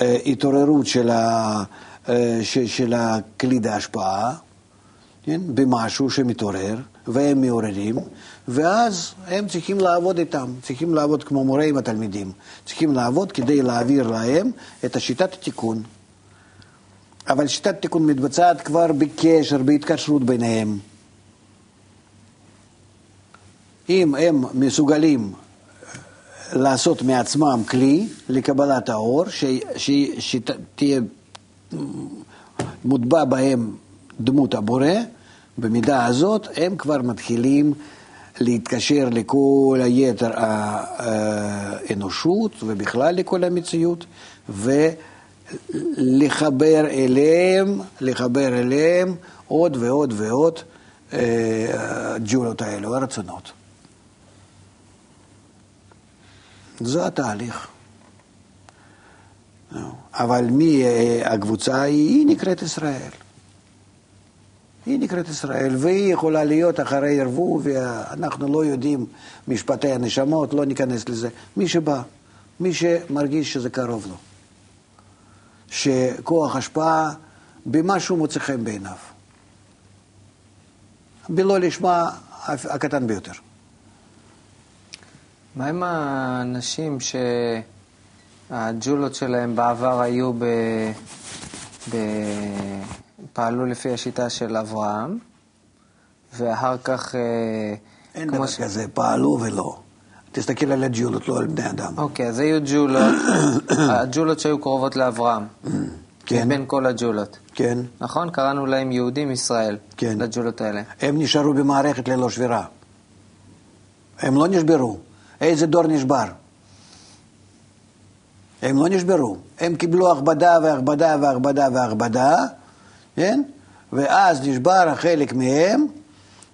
אה, התעוררות של, ה, אה, של הכלי ההשפעה, כן? במשהו שמתעורר, והם מעוררים, ואז הם צריכים לעבוד איתם, צריכים לעבוד כמו מורה עם התלמידים, צריכים לעבוד כדי להעביר להם את השיטת התיקון. אבל שיטת התיקון מתבצעת כבר בקשר, בהתקשרות ביניהם. אם הם מסוגלים לעשות מעצמם כלי לקבלת האור, שתהיה מוטבע בהם דמות הבורא, במידה הזאת הם כבר מתחילים להתקשר לכל היתר האנושות ובכלל לכל המציאות, ולחבר אליהם, לחבר אליהם עוד ועוד ועוד אה, ג'ולות האלו, הרצונות. זה התהליך. אבל מי אה, הקבוצה היא נקראת ישראל. היא נקראת ישראל, והיא יכולה להיות אחרי ערבוב, ואנחנו לא יודעים משפטי הנשמות, לא ניכנס לזה. מי שבא, מי שמרגיש שזה קרוב לו. שכוח השפעה במשהו מוצא חן בעיניו. בלא לשמה הקטן ביותר. מה עם האנשים שהג'ולות שלהם בעבר היו ב... ב... פעלו לפי השיטה של אברהם, ואחר כך... אה, אין דבר ש... כזה, פעלו ולא. תסתכל על הג'ולות, לא על בני אדם. אוקיי, אז היו ג'ולות, *coughs* הג'ולות שהיו קרובות לאברהם. כן. מבין כל הג'ולות. כן. נכון? קראנו להם יהודים ישראל. כן. לג'ולות האלה. הם נשארו במערכת ללא שבירה. הם לא נשברו. איזה דור נשבר? הם לא נשברו, הם קיבלו הכבדה והכבדה והכבדה והכבדה, כן? ואז נשבר החלק מהם,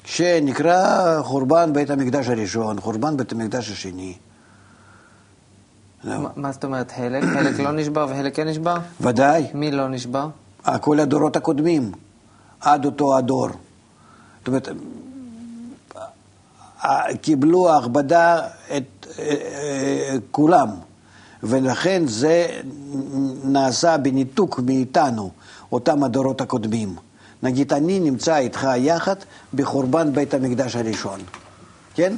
שנקרא חורבן בית המקדש הראשון, חורבן בית המקדש השני. לא. מה זאת אומרת, חלק? חלק לא נשבר וחלק כן נשבר? ודאי. מי לא נשבר? כל הדורות הקודמים, עד אותו הדור. זאת אומרת, קיבלו הכבדה את אה, אה, כולם, ולכן זה נעשה בניתוק מאיתנו, אותם הדורות הקודמים. נגיד, אני נמצא איתך יחד בחורבן בית המקדש הראשון, כן?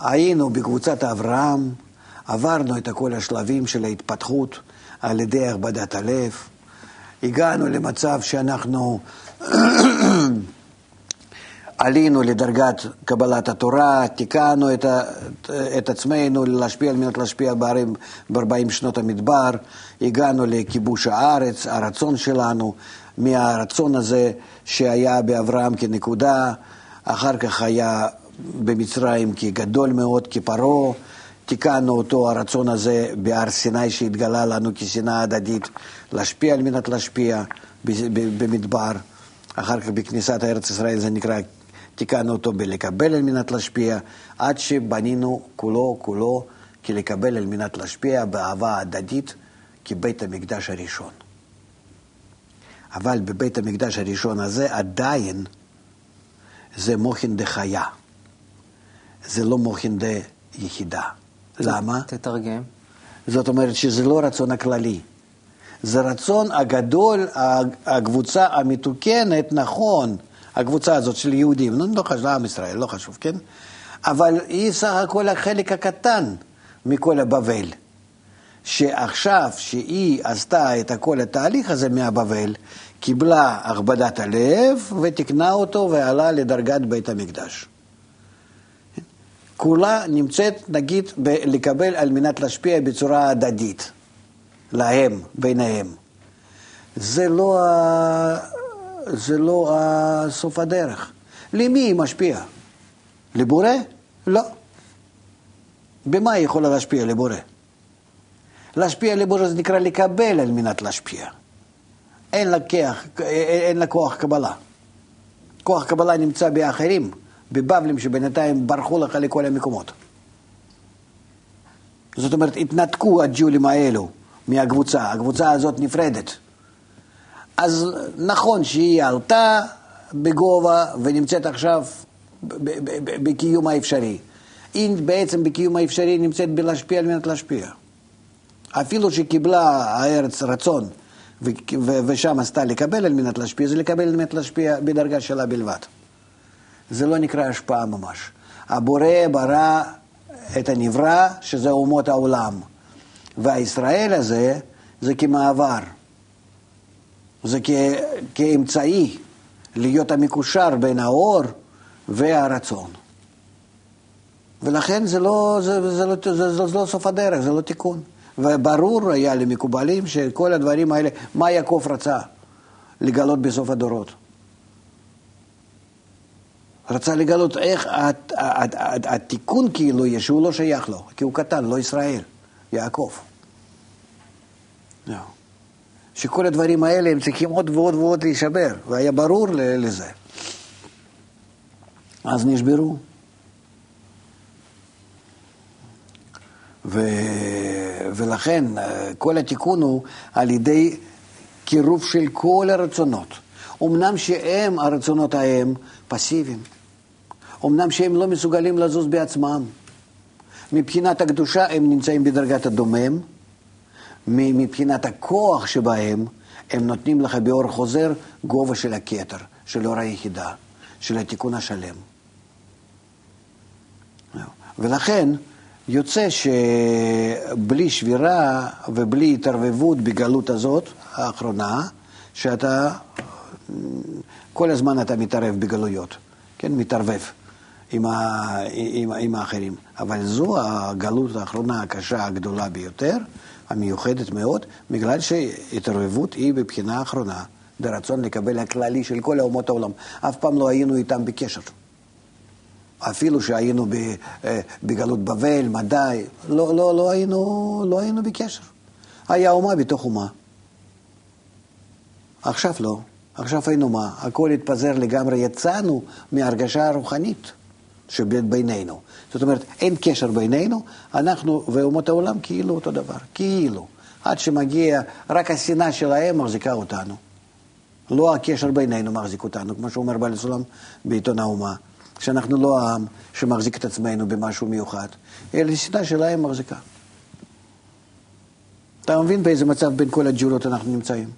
היינו בקבוצת אברהם, עברנו את כל השלבים של ההתפתחות על ידי הכבדת הלב, הגענו למצב שאנחנו עלינו לדרגת קבלת התורה, תיקנו את, את עצמנו להשפיע על מנת להשפיע ב-40 שנות המדבר, הגענו לכיבוש הארץ, הרצון שלנו, מהרצון הזה שהיה באברהם כנקודה, אחר כך היה במצרים כגדול מאוד, כפרעה, תיקנו אותו, הרצון הזה בהר סיני שהתגלה לנו כשנאה הדדית, להשפיע על מנת להשפיע במדבר. אחר כך בכניסת ארץ ישראל זה נקרא, תיקנו אותו בלקבל על מנת להשפיע, עד שבנינו כולו כולו כלקבל על מנת להשפיע באהבה הדדית כבית המקדש הראשון. אבל בבית המקדש הראשון הזה עדיין זה מוחין דחיה, זה לא מוחין דיחידה. למה? תתרגם. זאת אומרת שזה לא רצון הכללי. זה רצון הגדול, הקבוצה המתוקנת, נכון, הקבוצה הזאת של יהודים, לא חשוב, עם ישראל, לא חשוב, כן? אבל היא סך הכל החלק הקטן מכל הבבל. שעכשיו שהיא עשתה את כל התהליך הזה מהבבל, קיבלה הכבדת הלב ותיקנה אותו ועלה לדרגת בית המקדש. כולה נמצאת, נגיד, לקבל על מנת להשפיע בצורה הדדית, להם, ביניהם. זה לא. זה לא סוף הדרך. למי היא משפיעה? לבורא? לא. במה היא יכולה להשפיע לבורא? להשפיע לבורא זה נקרא לקבל על מנת להשפיע. אין לה, כוח, אין לה כוח קבלה. כוח קבלה נמצא באחרים. בבבלים שבינתיים ברחו לך לכל המקומות. זאת אומרת, התנתקו הג'ולים האלו מהקבוצה, הקבוצה הזאת נפרדת. אז נכון שהיא עלתה בגובה ונמצאת עכשיו בקיום האפשרי. היא בעצם בקיום האפשרי נמצאת בלהשפיע על מנת להשפיע. אפילו שקיבלה הארץ רצון ושם עשתה לקבל על מנת להשפיע, זה לקבל על מנת להשפיע בדרגה שלה בלבד. זה לא נקרא השפעה ממש. הבורא ברא את הנברא, שזה אומות העולם. והישראל הזה זה כמעבר. זה כ... כאמצעי להיות המקושר בין האור והרצון. ולכן זה לא, זה, זה, לא, זה, זה, זה לא סוף הדרך, זה לא תיקון. וברור היה למקובלים שכל הדברים האלה, מה יעקב רצה לגלות בסוף הדורות. רצה לגלות איך התיקון כאילו יהיה, שהוא לא שייך לו, כי הוא קטן, לא ישראל, יעקב. שכל הדברים האלה הם צריכים עוד ועוד ועוד להישבר, והיה ברור לזה. אז נשברו. ו... ולכן כל התיקון הוא על ידי קירוב של כל הרצונות. אמנם שהם, הרצונות ההם, פסיביים. אמנם שהם לא מסוגלים לזוז בעצמם. מבחינת הקדושה הם נמצאים בדרגת הדומם, מבחינת הכוח שבהם הם נותנים לך באור חוזר גובה של הכתר, של אור היחידה, של התיקון השלם. ולכן יוצא שבלי שבירה ובלי התערבבות בגלות הזאת, האחרונה, שאתה, כל הזמן אתה מתערב בגלויות, כן, מתערבב. עם, ה, עם, עם האחרים. אבל זו הגלות האחרונה הקשה הגדולה ביותר, המיוחדת מאוד, בגלל שהתערבבות היא בבחינה האחרונה, ברצון לקבל הכללי של כל אומות העולם. אף פעם לא היינו איתם בקשר. אפילו שהיינו אה, בגלות בבל, מדי, לא, לא, לא, היינו, לא היינו בקשר. היה אומה בתוך אומה. עכשיו לא. עכשיו היינו מה? הכל התפזר לגמרי, יצאנו מהרגשה הרוחנית. שבינינו. זאת אומרת, אין קשר בינינו, אנחנו ואומות העולם כאילו אותו דבר, כאילו. עד שמגיע, רק השנאה שלהם מחזיקה אותנו. לא הקשר בינינו מחזיק אותנו, כמו שאומר בעל הסולם בעיתון האומה, שאנחנו לא העם שמחזיק את עצמנו במשהו מיוחד, אלא השנאה שלהם מחזיקה. אתה מבין באיזה מצב בין כל הג'ולות אנחנו נמצאים?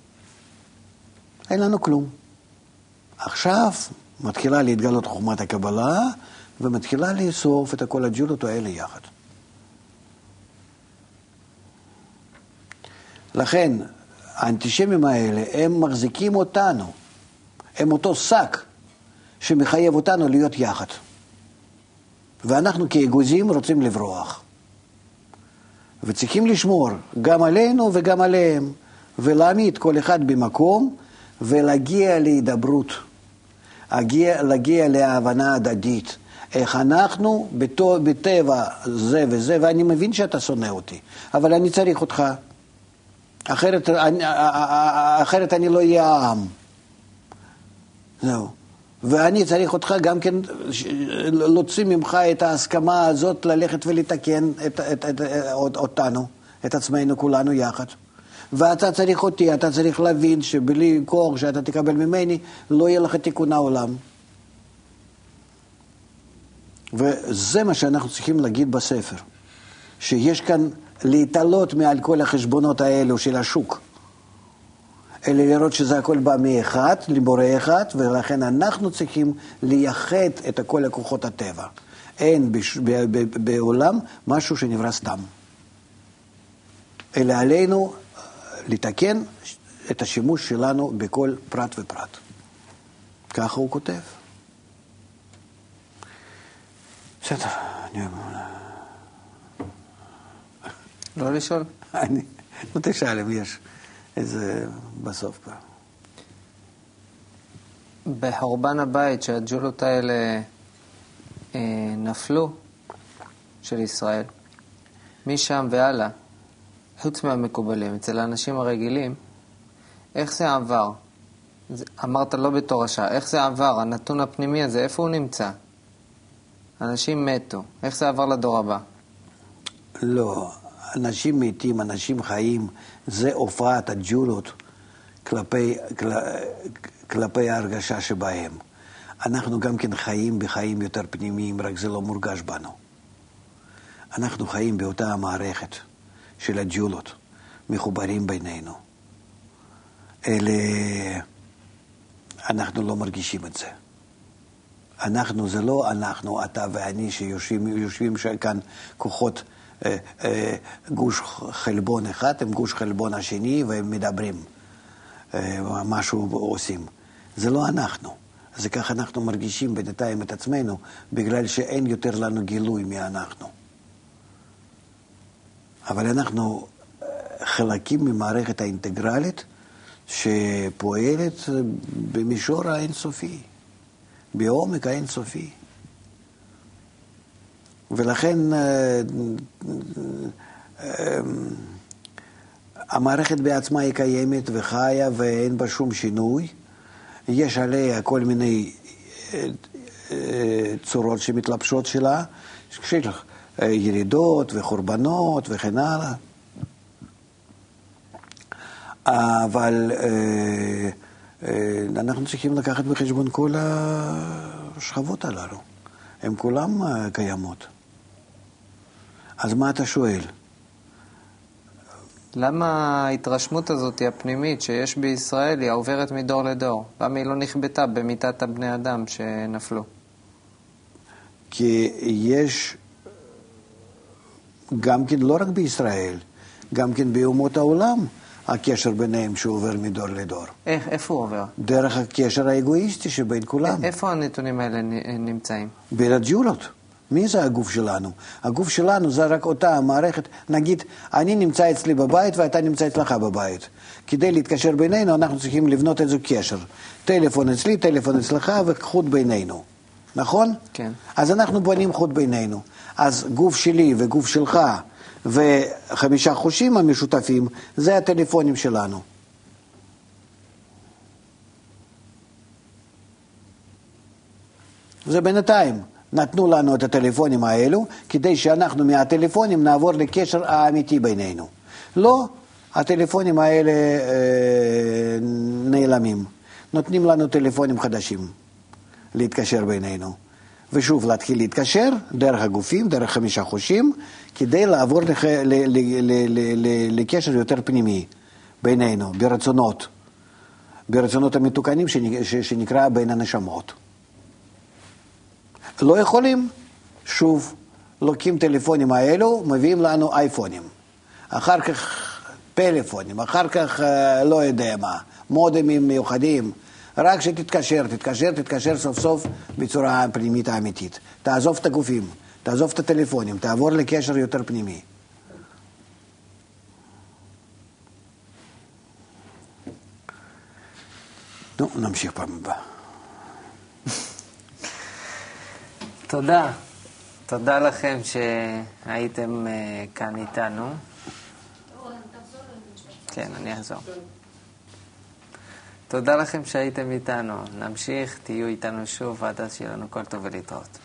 אין לנו כלום. עכשיו מתחילה להתגלות חוכמת הקבלה, ומתחילה לאסוף את כל הג'ולות האלה יחד. לכן, האנטישמים האלה, הם מחזיקים אותנו. הם אותו שק שמחייב אותנו להיות יחד. ואנחנו כאגוזים רוצים לברוח. וצריכים לשמור גם עלינו וגם עליהם, ולהעמיד כל אחד במקום ולהגיע להידברות, להגיע, להגיע להבנה הדדית. איך אנחנו בטבע זה וזה, ואני מבין שאתה שונא אותי, אבל אני צריך אותך. אחרת אני, אחרת אני לא אהיה העם. זהו. ואני צריך אותך גם כן להוציא ממך את ההסכמה הזאת ללכת ולתקן את, את, את, את, אותנו, את עצמנו כולנו יחד. ואתה צריך אותי, אתה צריך להבין שבלי כוח שאתה תקבל ממני, לא יהיה לך תיקון העולם. וזה מה שאנחנו צריכים להגיד בספר, שיש כאן להתעלות מעל כל החשבונות האלו של השוק. אלא לראות שזה הכל בא מאחד, לבורא אחד, ולכן אנחנו צריכים לייחד את כל הכוחות הטבע. אין בש... ב... ב... בעולם משהו שנברא סתם. אלא עלינו לתקן את השימוש שלנו בכל פרט ופרט. ככה הוא כותב. בסדר, אני... לא לשאול? *laughs* אני... נו תשאל אם יש. איזה בסוף כבר. בחורבן הבית שהג'ולות האלה אה, נפלו, של ישראל, משם והלאה, חוץ מהמקובלים, אצל האנשים הרגילים, איך זה עבר? זה, אמרת לא בתור השעה, איך זה עבר? הנתון הפנימי הזה, איפה הוא נמצא? אנשים מתו, איך זה עבר לדור הבא? לא, אנשים מתים, אנשים חיים, זה הופעת הג'ולות כלפי, כל, כלפי ההרגשה שבהם. אנחנו גם כן חיים בחיים יותר פנימיים, רק זה לא מורגש בנו. אנחנו חיים באותה המערכת של הג'ולות, מחוברים בינינו. אלה... אנחנו לא מרגישים את זה. אנחנו זה לא אנחנו, אתה ואני, שיושבים כאן כוחות אה, אה, גוש חלבון אחד עם גוש חלבון השני והם מדברים, אה, משהו עושים. זה לא אנחנו. זה ככה אנחנו מרגישים בינתיים את עצמנו, בגלל שאין יותר לנו גילוי מאנחנו. אבל אנחנו חלקים ממערכת האינטגרלית שפועלת במישור האינסופי, בעומק האינסופי. ולכן אה, אה, המערכת בעצמה היא קיימת וחיה ואין בה שום שינוי. יש עליה כל מיני אה, צורות שמתלבשות שלה, של ירידות וחורבנות וכן הלאה. אבל אנחנו צריכים לקחת בחשבון כל השכבות הללו. הן כולן קיימות. אז מה אתה שואל? למה ההתרשמות הזאת, הפנימית, שיש בישראל, היא עוברת מדור לדור? למה היא לא נכבתה במיטת הבני אדם שנפלו? כי יש, גם כן, לא רק בישראל, גם כן באומות העולם, הקשר ביניהם שעובר מדור לדור. איך, איפה הוא עובר? דרך הקשר האגואיסטי שבין כולם. איפה הנתונים האלה נמצאים? בין הג'ולות. מי זה הגוף שלנו? הגוף שלנו זה רק אותה המערכת, נגיד, אני נמצא אצלי בבית ואתה נמצא אצלך בבית. כדי להתקשר בינינו אנחנו צריכים לבנות איזה קשר. טלפון אצלי, טלפון אצלך וחוט בינינו. נכון? כן. אז אנחנו בונים חוט בינינו. אז גוף שלי וגוף שלך וחמישה חושים המשותפים, זה הטלפונים שלנו. זה בינתיים. נתנו לנו את הטלפונים האלו, כדי שאנחנו מהטלפונים נעבור לקשר האמיתי בינינו. לא, הטלפונים האלה אה, נעלמים. נותנים לנו טלפונים חדשים להתקשר בינינו. ושוב, להתחיל להתקשר דרך הגופים, דרך חמישה חושים, כדי לעבור לח... ל... ל... ל... ל... ל... לקשר יותר פנימי בינינו, ברצונות, ברצונות המתוקנים שנקרא בין הנשמות. לא יכולים, שוב, לוקחים טלפונים האלו, מביאים לנו אייפונים. אחר כך פלאפונים, אחר כך אה, לא יודע מה, מודמים מיוחדים. רק שתתקשר, תתקשר, תתקשר סוף סוף בצורה פנימית האמיתית. תעזוב את הגופים, תעזוב את הטלפונים, תעבור לקשר יותר פנימי. נו, נמשיך פעם הבאה. *laughs* תודה. תודה לכם שהייתם אה, כאן איתנו. כן, אני אחזור. תודה לכם שהייתם איתנו. נמשיך, תהיו איתנו שוב, עד אז שיהיה לנו כל טוב ולהתראות.